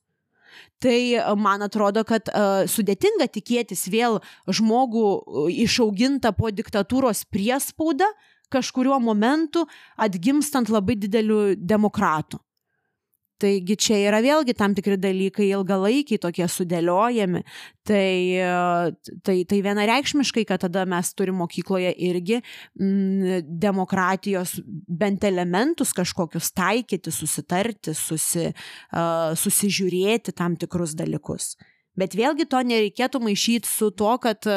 Tai man atrodo, kad uh, sudėtinga tikėtis vėl žmogų išaugintą po diktatūros priespaudą kažkuriuo momentu atgimstant labai dideliu demokratu. Taigi čia yra vėlgi tam tikri dalykai ilgalaikiai tokie sudėliojami. Tai, tai, tai vienareikšmiškai, kad tada mes turime mokykloje irgi m, mm, demokratijos bent elementus kažkokius taikyti, susitarti, susi, uh, susižiūrėti tam tikrus dalykus. Bet vėlgi to nereikėtų maišyti su to, kad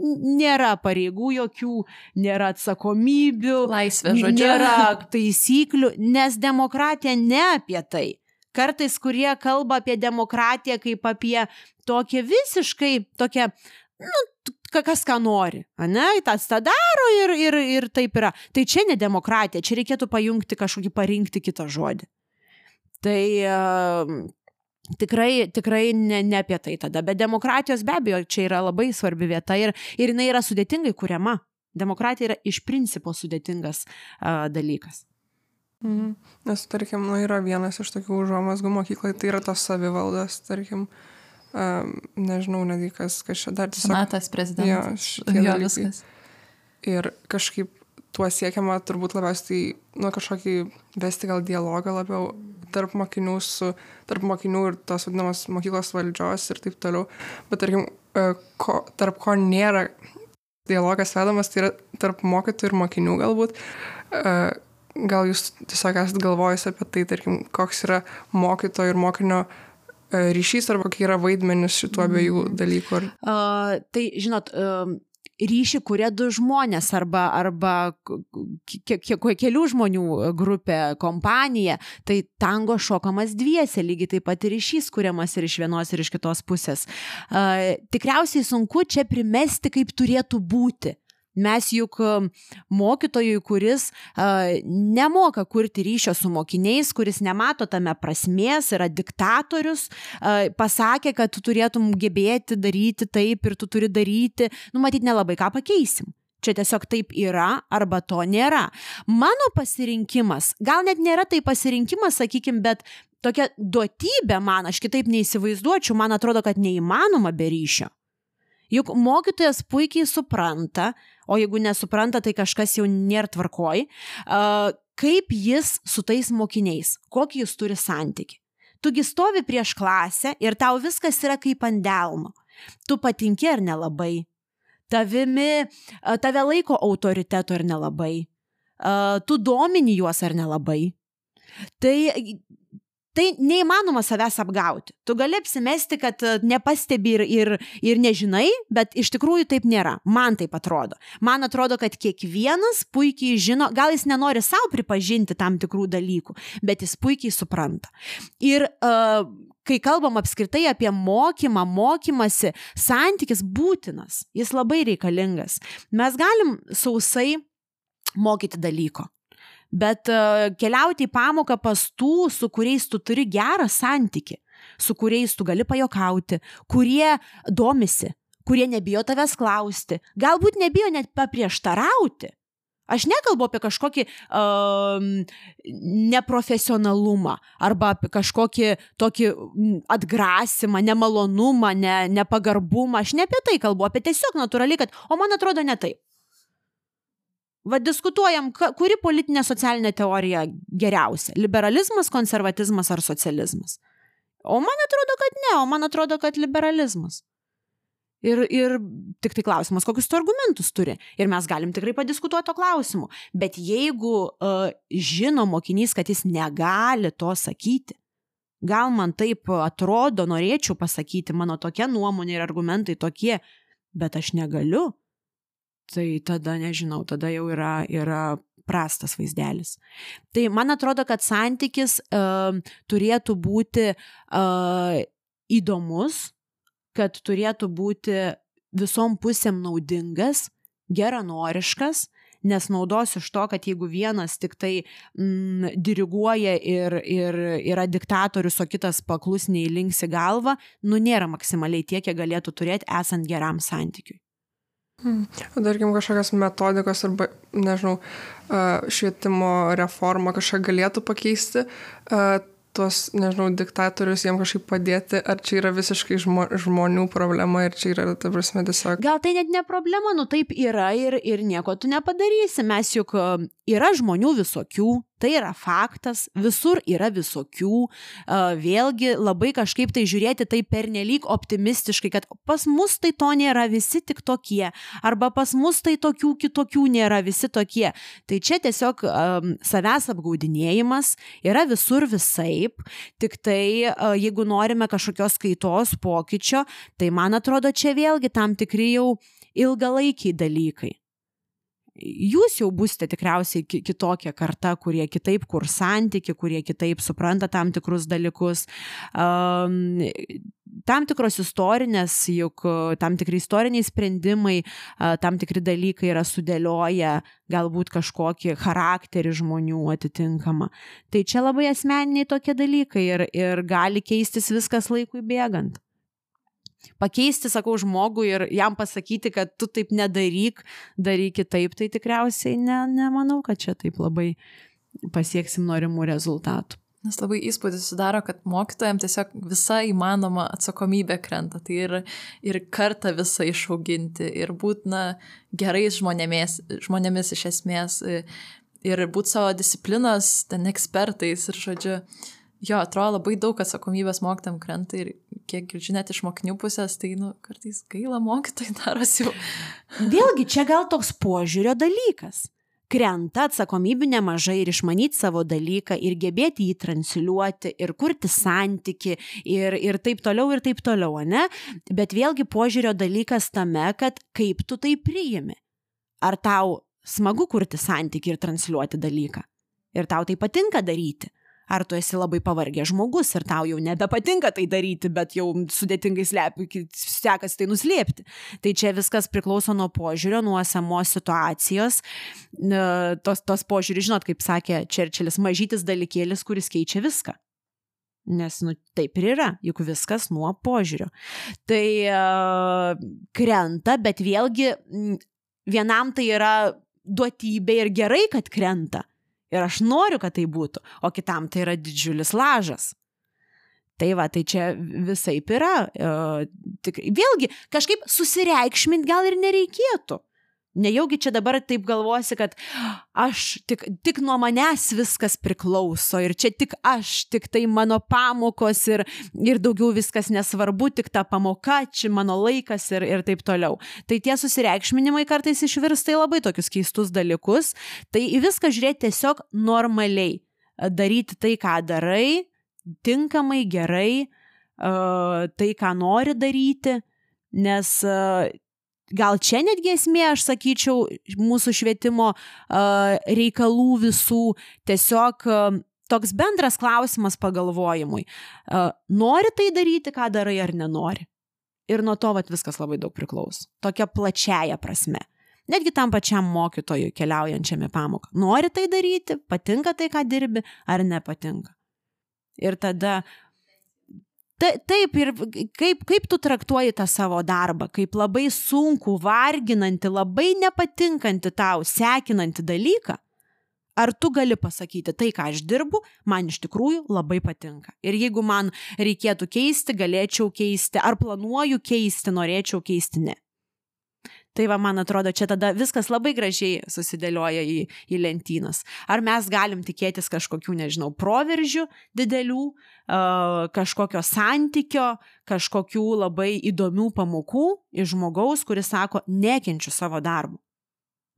nėra pareigų jokių, nėra atsakomybių, laisvė žodžiu. Nėra taisyklių, nes demokratija ne apie tai. Kartais, kurie kalba apie demokratiją kaip apie tokią visiškai, tokią, nu, kas ką nori, ne, tas tą daro ir, ir, ir taip yra. Tai čia ne demokratija, čia reikėtų pajungti kažkokį, parinkti kitą žodį. Tai uh, Tikrai, tikrai ne, ne apie tai tada, bet demokratijos be abejo čia yra labai svarbi vieta ir, ir jinai yra sudėtingai kuriama. Demokratija yra iš principo sudėtingas uh, dalykas. Mhm. Nes, tarkim, nu, yra vienas iš tokių užuomasgų mokyklai, tai yra tos savivaldas, tarkim, um, nežinau, netgi kas, kas čia dar tiesiog. Senatas prezidentas. Jo, jo viskas. Ir kažkaip tuo siekiama turbūt labiausiai, nu, kažkokį vesti gal dialogą labiau tarp mokinių, su, tarp mokinių ir tos vadinamos mokyklos valdžios ir taip toliau. Bet tarkim, e, ko, tarp ko nėra dialogas vedamas, tai yra tarp mokytojų ir mokinių galbūt. E, gal jūs tiesiog esate galvojęs apie tai, tarkim, koks yra mokytojo ir mokinio e, ryšys arba kokie yra vaidmenys šitų abiejų dalykų? Uh, tai, žinot, uh, ryšį kuria du žmonės arba, arba ke, ke, kelių žmonių grupė, kompanija, tai tango šokamas dviese, lygiai taip pat ir ryšys kuriamas ir iš vienos ir iš kitos pusės. Uh, tikriausiai sunku čia primesti, kaip turėtų būti. Mes juk um, mokytojui, kuris uh, nemoka kurti ryšio su mokiniais, kuris nemato tame prasmės, yra diktatorius, uh, pasakė, kad tu turėtum gebėti daryti taip ir tu turi daryti, nu matyt, nelabai ką pakeisim. Čia tiesiog taip yra arba to nėra. Mano pasirinkimas, gal net nėra tai pasirinkimas, sakykim, bet tokia duotybė man, aš kitaip neįsivaizduočiau, man atrodo, kad neįmanoma be ryšio. Juk mokytojas puikiai supranta, o jeigu nesupranta, tai kažkas jau nėra tvarkoj, kaip jis su tais mokiniais, kokį jis turi santyki. Tugi stovi prieš klasę ir tau viskas yra kaip ant delno. Tu patinki ar nelabai. Tavimi, tave laiko autoritetu ar nelabai. Tu domini juos ar nelabai. Tai tai neįmanoma savęs apgauti. Tu gali apsimesti, kad e, nepastebi ir, ir, ir nežinai, bet iš tikrųjų taip nėra. Man taip atrodo. Man atrodo, kad kiekvienas puikiai žino, gal jis nenori savo pripažinti tam tikrų dalykų, bet jis puikiai supranta. Ir uh, kai kalbam apskritai apie mokymą, mokymasi, santykis būtinas, jis labai reikalingas. Mes galim sausai mokyti dalyko bet uh, keliauti į pamoką pas tų, su kuriais tu turi gerą santyki. su kuriais tu gali pajokauti, kurie domisi, kurie nebijo tavęs klausti, galbūt nebijo net paprieštarauti. Aš nekalbu apie kažkokį um, neprofesionalumą arba apie kažkokį tokį atgrasimą, nemalonumą, ne, nepagarbumą. Aš ne apie tai kalbu, apie tiesiog natūraliai, kad, o man atrodo ne taip. Vad diskutuojam, kuri politinė socialinė teorija geriausia - liberalizmas, konservatizmas ar socializmas. O man atrodo, kad ne, o man atrodo, kad liberalizmas. Ir, ir tik tai klausimas, kokius tu argumentus turi. Ir mes galim tikrai padiskutuoti to klausimu. Bet jeigu uh, žino mokinys, kad jis negali to sakyti, gal man taip atrodo, norėčiau pasakyti, mano tokia nuomonė ir argumentai tokie, bet aš negaliu, tai tada nežinau, tada jau yra, yra prastas vaizdelis. Tai man atrodo, kad santykis uh, turėtų būti uh, įdomus, kad turėtų būti visom pusėm naudingas, geranoriškas, nes naudos iš to, kad jeigu vienas tik tai mm, diriguoja ir, ir yra diktatorius, o kitas paklusniai linksi galvą, nu nėra maksimaliai tiek, kiek galėtų turėti esant geram santykiui. Hmm. Tarkim, kažkokios metodikos arba, nežinau, švietimo reforma kažką galėtų pakeisti, tuos, nežinau, diktatorius jiem kažkaip padėti, ar čia yra visiškai žmo, žmonių problema ir čia yra, ta prasme, tiesiog. Gal tai net ne problema, nu taip yra ir, ir nieko tu nepadarysi, mes juk yra žmonių visokių, Tai yra faktas, visur yra visokių, vėlgi labai kažkaip tai žiūrėti tai pernelyg optimistiškai, kad pas mus tai to nėra, visi tik tokie, arba pas mus tai tokių kitokių nėra, visi tokie. Tai čia tiesiog um, savęs apgaudinėjimas yra visur visaip, tik tai uh, jeigu norime kažkokios kaitos pokyčio, tai man atrodo čia vėlgi tam tikri jau ilgalaikiai dalykai jūs jau būsite tikriausiai kitokia karta, kurie kitaip kur santyki, kurie kitaip supranta tam tikrus dalykus. Um, tam tikros istorinės, juk tam tikri istoriniai sprendimai, tam tikri dalykai yra sudėlioję galbūt kažkokį charakterį žmonių atitinkamą. Tai čia labai asmeniniai tokie dalykai ir, ir gali keistis viskas laikui bėgant pakeisti, sakau, žmogų ir jam pasakyti, kad tu taip nedaryk, daryk kitaip, tai tikriausiai ne, nemanau, kad čia taip labai pasieksim norimų rezultatų. Nes labai įspūdis sudaro, kad mokytojams tiesiog visa įmanoma atsakomybė krenta. Tai ir, ir kartą visą išauginti, ir būtina gerais žmonėmis, žmonėmis iš esmės, ir būti savo disciplinos, ten ekspertais, ir žodžiu, jo, atrodo labai daug atsakomybės mokytam krenta ir kiek girdžiu net iš mokinių pusės, tai nu, kartais gaila mokytojai darosi jau. Vėlgi, čia gal toks požiūrio dalykas. Krenta atsakomybių nemažai ir išmanyti savo dalyką ir gebėti jį transliuoti ir kurti santyki ir, ir taip toliau ir taip toliau, ne? Bet vėlgi požiūrio dalykas tame, kad kaip tu tai priimi. Ar tau smagu kurti santyki ir transliuoti dalyką? Ir tau tai patinka daryti? Ar tu esi labai pavargęs žmogus ir tau jau nebepatinka tai daryti, bet jau sudėtingai slepi, sekasi tai nuslėpti. Tai čia viskas priklauso nuo požiūrio, nuo esamos situacijos. Tos, tos požiūrį, žinot, kaip sakė Čerčilis, mažytis dalykėlis, kuris keičia viską. Nes, nu, taip ir yra, juk viskas nuo požiūrio. Tai uh, krenta, bet vėlgi vienam tai yra duotybė ir gerai, kad krenta. Ir aš noriu, kad tai būtų, o kitam tai yra didžiulis lažas. Tai va, tai čia visai yra. Uh, tik, vėlgi, kažkaip susireikšmint gal ir nereikėtų. Nejaugi čia dabar taip galvosi, kad aš tik, tik nuo manęs viskas priklauso ir čia tik aš, tik tai mano pamokos ir, ir daugiau viskas nesvarbu, tik ta pamoka, čia mano laikas ir, ir taip toliau. Tai tie susireikšminimai kartais išvirsta į labai tokius keistus dalykus. Tai į viską žiūrėti tiesiog normaliai. Daryti tai, ką darai, tinkamai, gerai, tai, ką nori daryti, nes gal čia netgi esmė, aš sakyčiau, mūsų švietimo reikalų visų tiesiog toks bendras klausimas pagalvojimui. Nori tai daryti, ką darai ar nenori? Ir nuo to vat, viskas labai daug priklauso. Tokia plačiaja prasme. Netgi tam pačiam mokytojui keliaujančiam į pamoką. Nori tai daryti, patinka tai, ką dirbi, ar nepatinka. Ir tada Ta, taip, ir kaip, kaip tu traktuoji tą savo darbą, kaip labai sunku, varginanti, labai nepatinkanti tau, sekinanti dalyką. Ar tu gali pasakyti, tai, ką aš dirbu, man iš tikrųjų labai patinka. Ir jeigu man reikėtų keisti, galėčiau keisti, ar planuoju keisti, norėčiau keisti, ne. Tai va, man atrodo, čia tada viskas labai gražiai susidėlioja į, į lentynas. Ar mes galim tikėtis kažkokių, nežinau, proveržių didelių, kažkokio santykio, kažkokių labai įdomių pamokų iš žmogaus, kuris sako, nekenčiu savo darbų.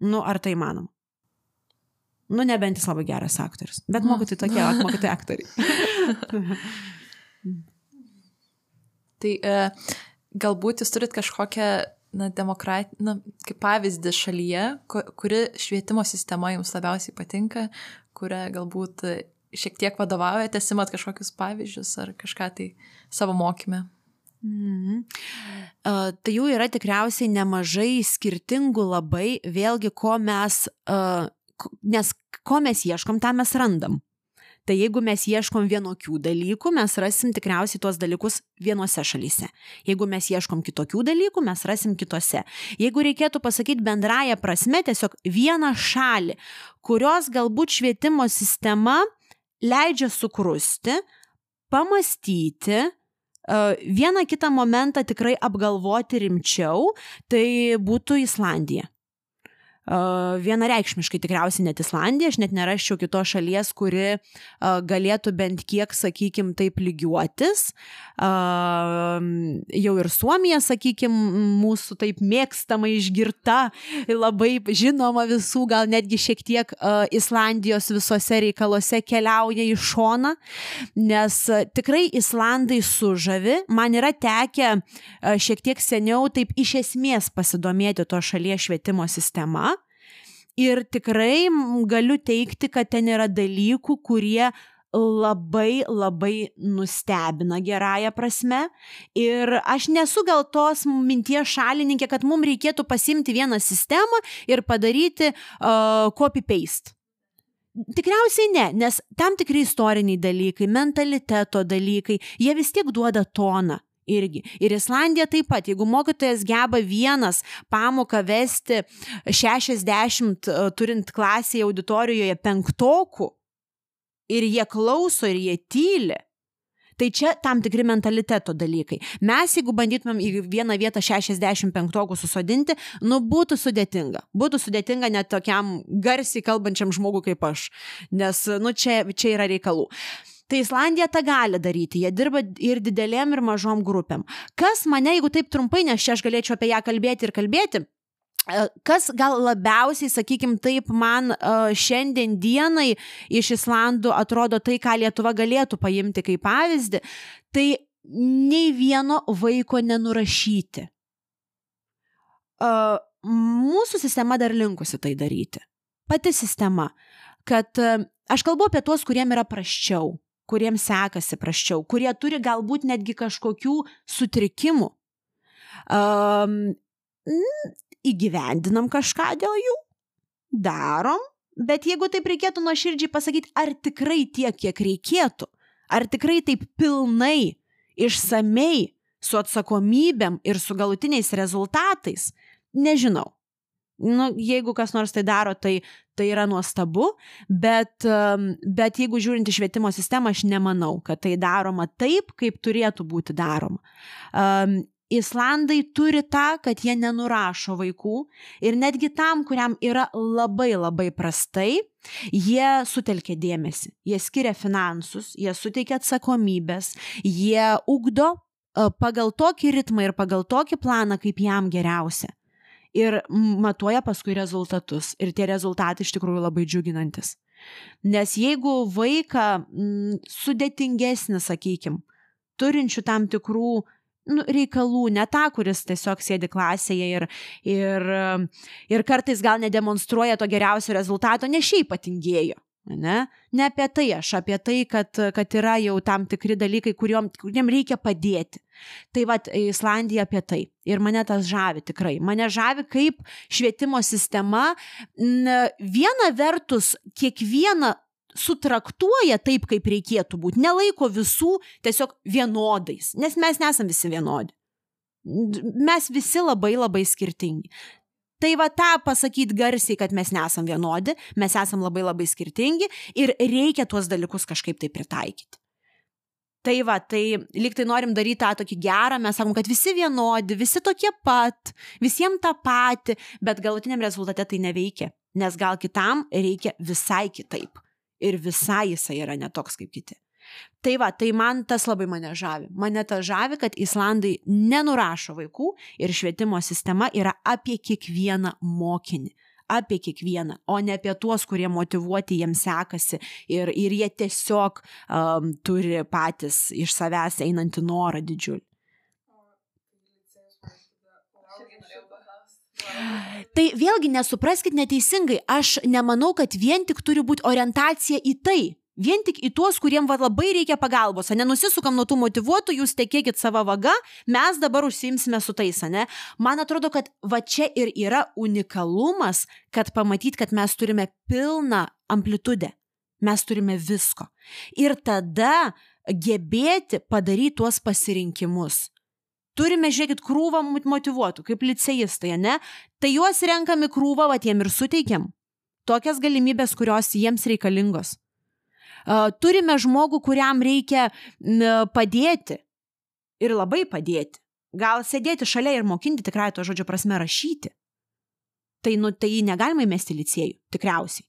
Nu, ar tai manom? Nu, nebent jis labai geras aktorius. Bet mokytojai tokie, mokytojai aktoriai. tai e, galbūt jūs turit kažkokią na, demokrat, na, kaip pavyzdį šalyje, kuri švietimo sistema jums labiausiai patinka, kurią galbūt šiek tiek vadovaujate, simat kažkokius pavyzdžius ar kažką tai savo mokymę. Mhm. Uh, tai jų yra tikriausiai nemažai skirtingų labai, vėlgi, ko mes, uh, nes ko mes ieškom, tą mes randam. Tai jeigu mes ieškom vienokių dalykų, mes rasim tikriausiai tuos dalykus vienose šalyse. Jeigu mes ieškom kitokių dalykų, mes rasim kitose. Jeigu reikėtų pasakyti bendrają prasme, tiesiog vieną šalį, kurios galbūt švietimo sistema leidžia sukrusti, pamastyti, vieną kitą momentą tikrai apgalvoti rimčiau, tai būtų Islandija. Vienareikšmiškai tikriausiai net Islandija, aš net neraščiau kitos šalies, kuri galėtų bent kiek, sakykim, taip lygiuotis. Jau ir Suomija, sakykim, mūsų taip mėgstama išgirta, labai žinoma visų, gal netgi šiek tiek Islandijos visose reikaluose keliauja į šoną, nes tikrai Islandai sužavi. Man yra tekę šiek tiek seniau taip iš esmės pasidomėti to šalies švietimo sistema Ir tikrai galiu teikti, kad ten yra dalykų, kurie labai labai nustebina gerąją prasme. Ir aš nesu gal tos minties šalininkė, kad mums reikėtų pasimti vieną sistemą ir padaryti uh, copy-paste. Tikriausiai ne, nes tam tikri istoriniai dalykai, mentaliteto dalykai, jie vis tiek duoda toną irgi. Ir Islandija taip pat, jeigu mokytojas geba vienas pamoką vesti 60 e, turint klasėje auditorijoje penktokų ir jie klauso ir jie tyli, Tai čia tam tikri mentaliteto dalykai. Mes, jeigu bandytumėm į vieną vietą 65 susodinti, nu būtų sudėtinga. Būtų sudėtinga net tokiam garsiai kalbančiam žmogui kaip aš. Nes, nu, čia, čia yra reikalų. Uh, Tai Islandija tą gali daryti, jie dirba ir didelėm, ir mažom grupėm. Kas mane, jeigu taip trumpai, nes čia aš galėčiau apie ją kalbėti ir kalbėti, e, Kas gal labiausiai, sakykim, taip man uh, šiandien dienai iš Islandų atrodo tai, ką Lietuva galėtų paimti kaip pavyzdį, tai nei vieno vaiko nenurašyti. Uh, mūsų sistema dar linkusi tai daryti. Pati sistema. Kad aš kalbu apie tuos, kuriem yra praščiau kuriems sekasi praščiau, kurie turi galbūt netgi kažkokių sutrikimų. Um, įgyvendinam kažką dėl jų, darom, bet jeigu taip reikėtų nuoširdžiai pasakyti, ar tikrai tiek, kiek reikėtų, ar tikrai taip pilnai, išsamei, su atsakomybėm ir su galutiniais rezultatais, nežinau nu, jeigu kas nors tai daro, tai, tai yra nuostabu, bet, bet jeigu žiūrint į švietimo sistemą, aš nemanau, kad tai daroma taip, kaip turėtų būti daroma. Um, Islandai turi tą, kad jie nenurašo vaikų ir netgi tam, kuriam yra labai labai prastai, jie sutelkia dėmesį, jie skiria finansus, jie suteikia atsakomybės, jie ugdo e, pagal tokį ritmą ir pagal tokį planą, kaip jam geriausia ir matuoja paskui rezultatus. Ir tie rezultatai iš tikrųjų labai džiuginantis. Nes jeigu vaiką m, sudėtingesnį, sakykim, turinčių tam tikrų nu, reikalų, ne tą, kuris tiesiog sėdi klasėje ir, ir, ir kartais gal nedemonstruoja to geriausio rezultato, ne šiaip patingėjo. Ne? ne apie tai aš, apie tai, kad, kad yra jau tam tikri dalykai, kuriuom, kuriem reikia padėti. Tai vad, Islandija apie tai. Ir mane tas žavi tikrai. Mane žavi, kaip švietimo sistema viena vertus kiekvieną sutraktuoja taip, kaip reikėtų būti, nelaiko visų tiesiog vienodais, nes mes nesam visi vienodi. Mes visi labai labai skirtingi. Tai va tą pasakyti garsiai, kad mes nesam vienodi, mes esam labai labai skirtingi ir reikia tuos dalykus kažkaip tai pritaikyti. Tai va, tai lyg tai norim daryti tą tokį gerą, mes sakom, kad visi vienodi, visi tokie pat, visiems tą patį, bet galutiniam rezultate tai neveikia, nes gal kitam reikia visai kitaip ir visai jisai yra netoks kaip kiti. Tai va, tai man tas labai mane žavi. Mane tas žavi, kad Islandai nenurašo vaikų ir švietimo sistema yra apie kiekvieną mokinį apie kiekvieną, o ne apie tuos, kurie motivuoti jiems sekasi ir, ir jie tiesiog um, turi patys iš savęs einantį norą didžiulį. Tai vėlgi nesupraskite neteisingai, aš nemanau, kad vien tik turi būti orientacija į tai. Vien tik į tuos, kuriems va, labai reikia pagalbos, ne nusisukam nuo tų motivuotų, jūs tekėkit savo vaga, mes dabar užsimsime su tais, ne? Man atrodo, kad va čia ir yra unikalumas, kad pamatyt, kad mes turime pilną amplitudę, mes turime visko. Ir tada gebėti padaryti tuos pasirinkimus. Turime, žiūrėkit, krūvą motivuotų, kaip licejistai, ne? Tai juos renkami krūvą, va tiem ir suteikiam. Tokias galimybės, kurios jiems reikalingos. Turime žmogų, kuriam reikia padėti ir labai padėti. Gal sėdėti šalia ir mokinti tikrai to žodžio prasme rašyti. Tai, nu, tai negalima įmesti licėjų, tikriausiai.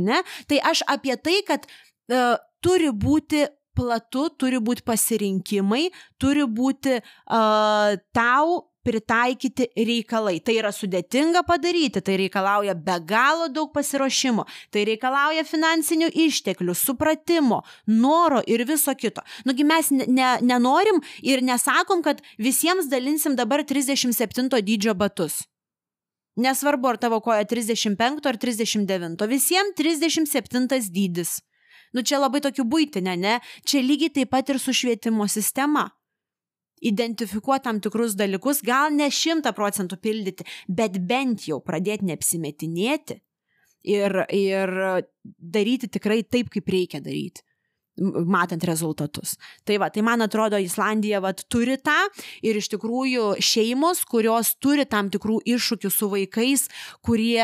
Ne? Tai aš apie tai, kad uh, turi būti platu, turi būti pasirinkimai, turi būti uh, tau pritaikyti reikalai. Tai yra sudėtinga padaryti, tai reikalauja be galo daug pasiruošimo, tai reikalauja finansinių išteklių, supratimo, noro ir viso kito. Nugi mes ne, nenorim ir nesakom, kad visiems dalinsim dabar 37 dydžio batus. Nesvarbu, ar tavo koja 35 ar 39, visiems 37 dydis. Nu čia labai tokių būtinė, ne? Čia lygiai taip pat ir su švietimo sistema identifikuoti tam tikrus dalykus, gal ne šimta procentų pildyti, bet bent jau pradėti neapsimetinėti ir, ir daryti tikrai taip, kaip reikia daryti matant rezultatus. Tai va, tai man atrodo, Islandija vat, turi tą ir iš tikrųjų šeimos, kurios turi tam tikrų iššūkių su vaikais, kurie,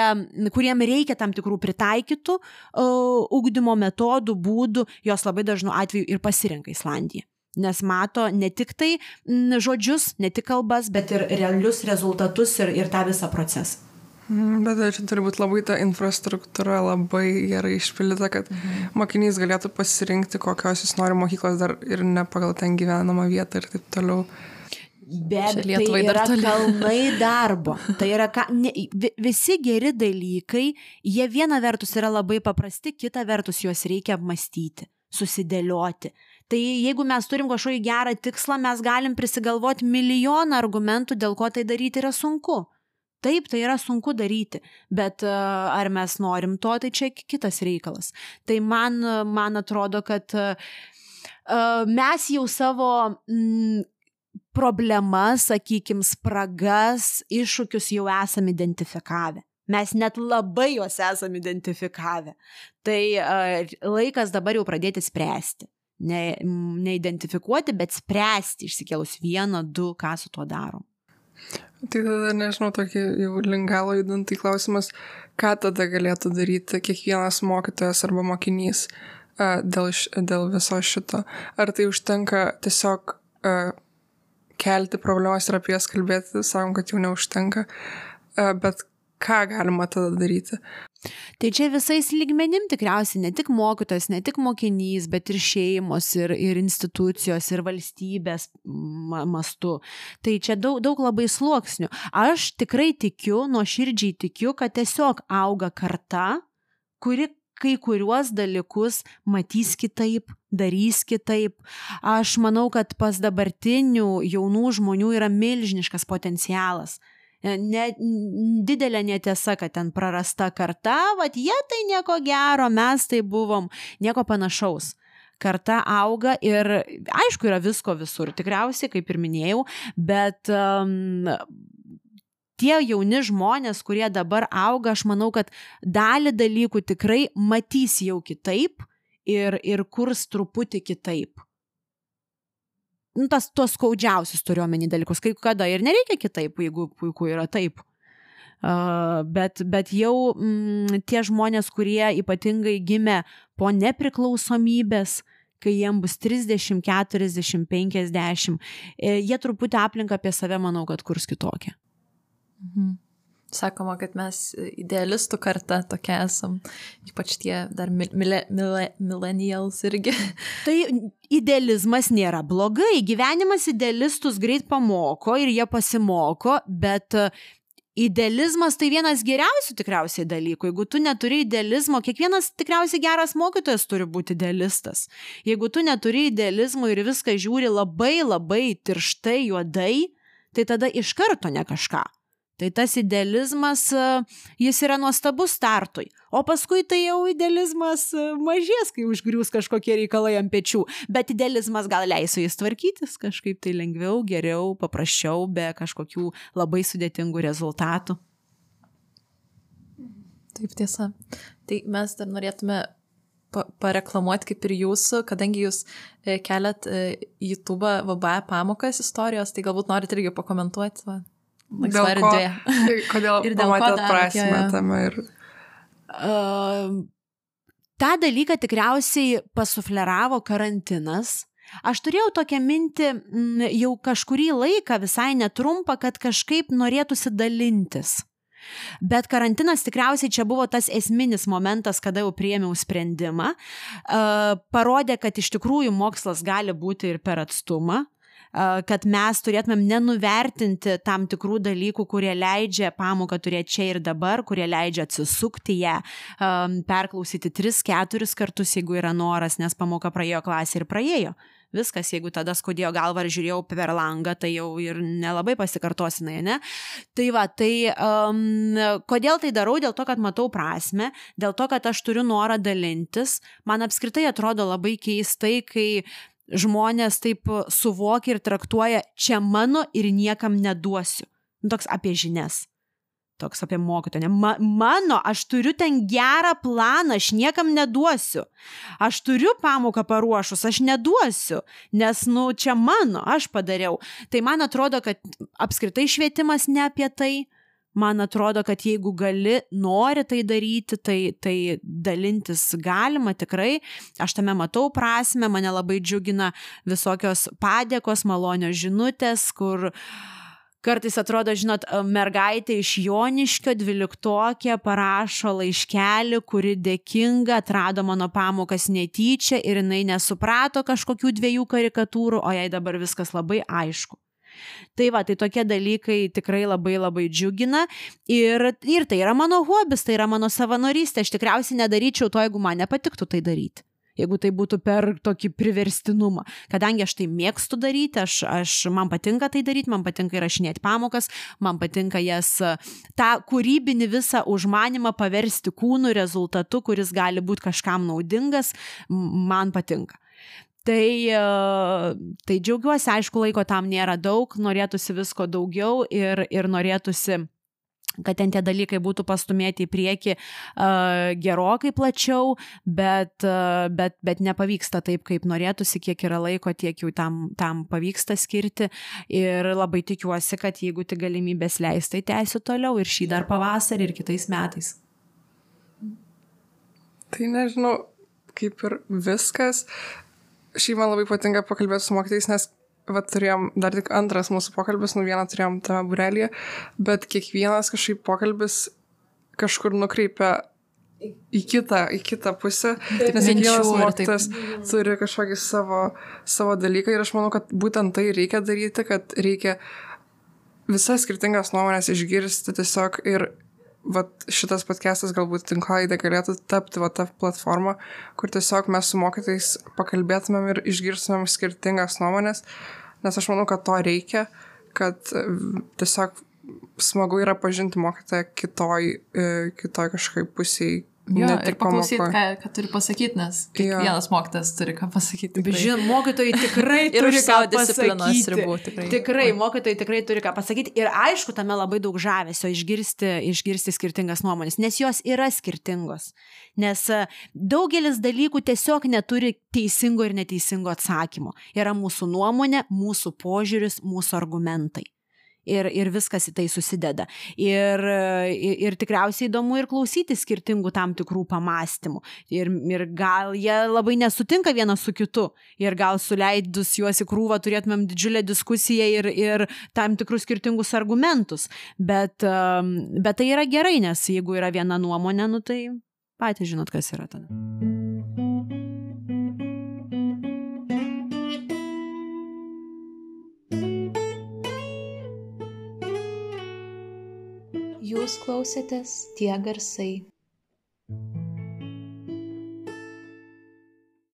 kuriem reikia tam tikrų pritaikytų uh, ugdymo metodų, būdų, jos labai dažnu atveju ir pasirenka Islandiją nes mato ne tik tai žodžius, ne tik kalbas, bet ir realius rezultatus ir, ir tą visą procesą. Mhm, bet čia turi būti labai ta infrastruktūra labai gerai išpildyta, kad mhm. mokinys galėtų pasirinkti, kokios jis nori mokyklos dar ir ne pagal ten gyvenamą vietą ir taip toliau. Bet tai yra kalnai darbo. Tai yra, ka, ne, visi geri dalykai, jie viena vertus yra labai paprasti, kita vertus juos reikia apmastyti, susidėlioti. Tai jeigu mes turim kažkokį gerą tikslą, mes galim prisigalvoti milijoną argumentų, dėl ko tai daryti yra sunku. Taip, tai yra sunku daryti, bet uh, ar mes norim to, tai čia kitas reikalas. Tai man, man atrodo, kad uh, mes jau savo mm, problemas, sakykime, spragas, iššūkius jau esame identifikavę. Mes net labai juos esame identifikavę. Tai laikas dabar jau pradėti spręsti ne, neidentifikuoti, bet spręsti išsikėlus vieną, du, ką su tuo darom. Tai tada, nežinau, tokį jau lingalo judantį klausimas, ką tada galėtų daryti kiekvienas mokytojas arba mokinys dėl, dėl viso šito. Ar tai užtenka tiesiog kelti problemas ir apie jas kalbėti, sakom, kad jau neužtenka, bet ką galima tada daryti? Tai čia visais lygmenim tikriausiai ne tik mokytojas, ne tik mokinys, bet ir šeimos, ir, ir institucijos, ir valstybės mastu. Tai čia daug, daug labai sluoksnių. Aš tikrai tikiu, nuo širdžiai tikiu, kad tiesiog auga karta, kuri kai kuriuos dalykus matys kitaip, darys kitaip. Aš manau, kad pas dabartinių jaunų žmonių yra milžiniškas potencialas ne, didelė netiesa, kad ten prarasta karta, vad jie tai nieko gero, mes tai buvom, nieko panašaus karta auga ir aišku yra visko visur, tikriausiai, kaip ir minėjau, bet um, tie jauni žmonės, kurie dabar auga, aš manau, kad dalį dalykų tikrai matys jau kitaip ir, ir kurs truputį kitaip. Nu, tas tos skaudžiausius turiuomenį dalykus, kai kada ir nereikia kitaip, jeigu puiku yra taip. Uh, bet, bet jau mm, tie žmonės, kurie ypatingai gimė po nepriklausomybės, kai jiem bus 30, 40, 50, jie truputį aplinką apie save, manau, kad kurs kitokią. Mhm. Sakoma, kad mes idealistų karta tokia esam, ypač tie dar mile, mile, millennials irgi. Tai idealizmas nėra blogai, gyvenimas idealistus greit pamoko ir jie pasimoko, bet Idealizmas tai vienas geriausių tikriausiai dalykų. Jeigu tu neturi idealizmo, kiekvienas tikriausiai geras mokytojas turi būti idealistas. Jeigu tu neturi idealizmo ir viską žiūri labai labai tirštai, juodai, tai tada iš karto ne kažką. Tai tas idealizmas, e, jis yra nuostabus startui. O paskui tai jau idealizmas e, mažės, kai užgriūs kažkokie reikalai ant pečių. Bet idealizmas gal leis su jais tvarkytis kažkaip tai lengviau, geriau, paprasčiau, be kažkokių labai sudėtingų rezultatų. Taip tiesa. Tai mes dar norėtume pareklamuoti kaip ir jūsų, kadangi jūs e, keliat YouTube VBA pamokas istorijos, tai galbūt norit irgi pakomentuoti. Va laisva erdvė. Kodėl ir dėl ko prasme tame ir... Uh, tą dalyką tikriausiai pasufleravo karantinas. Aš turėjau tokią mintį m, jau kažkurį laiką, visai netrumpą, kad kažkaip norėtųsi dalintis. Bet karantinas tikriausiai čia buvo tas esminis momentas, kada jau priėmiau sprendimą. Uh, parodė, kad iš tikrųjų mokslas gali būti ir per atstumą kad mes turėtumėm nenuvertinti tam tikrų dalykų, kurie leidžia pamoką turėti čia ir dabar, kurie leidžia atsisukti ją, perklausyti 3-4 kartus, jeigu yra noras, nes pamoka praėjo klasė ir praėjo viskas, jeigu tada skaudėjo galvą ar žiūrėjau per langą, tai jau ir nelabai pasikartosinai, ne? Tai va, tai um, kodėl tai darau? Dėl to, kad matau prasme, dėl to, kad aš turiu norą dalintis. Man apskritai atrodo labai keistai, kai žmonės taip suvokia ir traktuoja, čia mano ir niekam neduosiu. Nu, toks apie žinias. Toks apie mokytoją. Ma, mano, aš turiu ten gerą planą, aš niekam neduosiu. Aš turiu pamoką paruošus, aš neduosiu, nes, nu, čia mano, aš padariau. Tai man atrodo, kad apskritai švietimas ne apie tai, man atrodo, kad jeigu gali, nori tai daryti, tai, tai dalintis galima tikrai. Aš tame matau prasme, mane labai džiugina visokios padėkos, malonios žinutės, kur Kartais atrodo, žinot, mergaitė iš Joniškio dvyliktokė parašo laiškelį, kuri dėkinga, atrado mano pamokas netyčia ir jinai nesuprato kažkokių dviejų karikatūrų, o jai dabar viskas labai aišku. Tai va, tai tokie dalykai tikrai labai labai džiugina ir, ir tai yra mano hobis, tai yra mano savanorystė. Aš tikriausiai nedaryčiau to, jeigu man nepatiktų tai daryti jeigu tai būtų per tokį priverstinumą. Kadangi aš tai mėgstu daryti, aš, aš, man patinka tai daryti, man patinka įrašinėti pamokas, man patinka jas, tą kūrybinį visą užmanimą paversti kūnų rezultatu, kuris gali būti kažkam naudingas, man patinka. Tai, e, tai džiaugiuosi, aišku, laiko tam nėra daug, norėtųsi visko daugiau ir, ir norėtųsi kad ten tie dalykai būtų pastumėti į priekį uh, gerokai plačiau, bet, uh, bet, bet nepavyksta taip, kaip norėtųsi, kiek yra laiko, tiek jau tam, tam pavyksta skirti. Ir labai tikiuosi, kad jeigu tik galimybės leis, tai tęsiu toliau ir šį dar pavasarį ir kitais metais. Tai nežinau, kaip ir viskas šiaip man labai patinka pakalbėti su mokytais, nes va, turėjom dar tik antras mūsų pokalbis, nu vieną turėjom tame burelėje, bet kiekvienas kažkaip pokalbis kažkur nukreipia į kitą, į kitą pusę, nes kiekvienas mokytas turi kažkokį savo, savo dalyką ir aš manau, kad būtent tai reikia daryti, kad reikia visas skirtingas nuomonės išgirsti tiesiog ir vat, šitas podcastas galbūt tinklaidė galėtų tapti va, ta platforma, kur tiesiog mes su mokytais pakalbėtumėm ir išgirstumėm skirtingas nuomonės, nes aš manau, kad to reikia, kad e, tiesiog smagu yra pažinti mokytoją kitoj, e, kitoj kažkaip pusiai, Jo, ir paklausyti, ką, ką turi pasakyti, nes kiekvienas mokytas turi ką pasakyti. Žinoma, mokytojai tikrai turi ką pasakyti. ribų, tikrai. Tikrai, mokytojai tikrai turi ką pasakyti. Ir aišku, tame labai daug žavesio išgirsti, išgirsti skirtingas nuomonės, nes jos yra skirtingos. Nes e, daugelis dalykų tiesiog neturi teisingo ir neteisingo atsakymo. Yra mūsų nuomonė, mūsų požiūris, mūsų argumentai. Ir, ir viskas į tai susideda. Ir, ir, ir tikriausiai įdomu ir klausyti skirtingų tam tikrų pamastymų. Ir, ir gal jie labai nesutinka vienas su kitu. Ir gal suleidus juos į krūvą turėtumėm didžiulę diskusiją ir, ir tam tikrus skirtingus argumentus. Bet, um, bet tai yra gerai, nes jeigu yra viena nuomonė, nu tai patys žinot, kas yra tada. Jūs klausėtės tie garsai.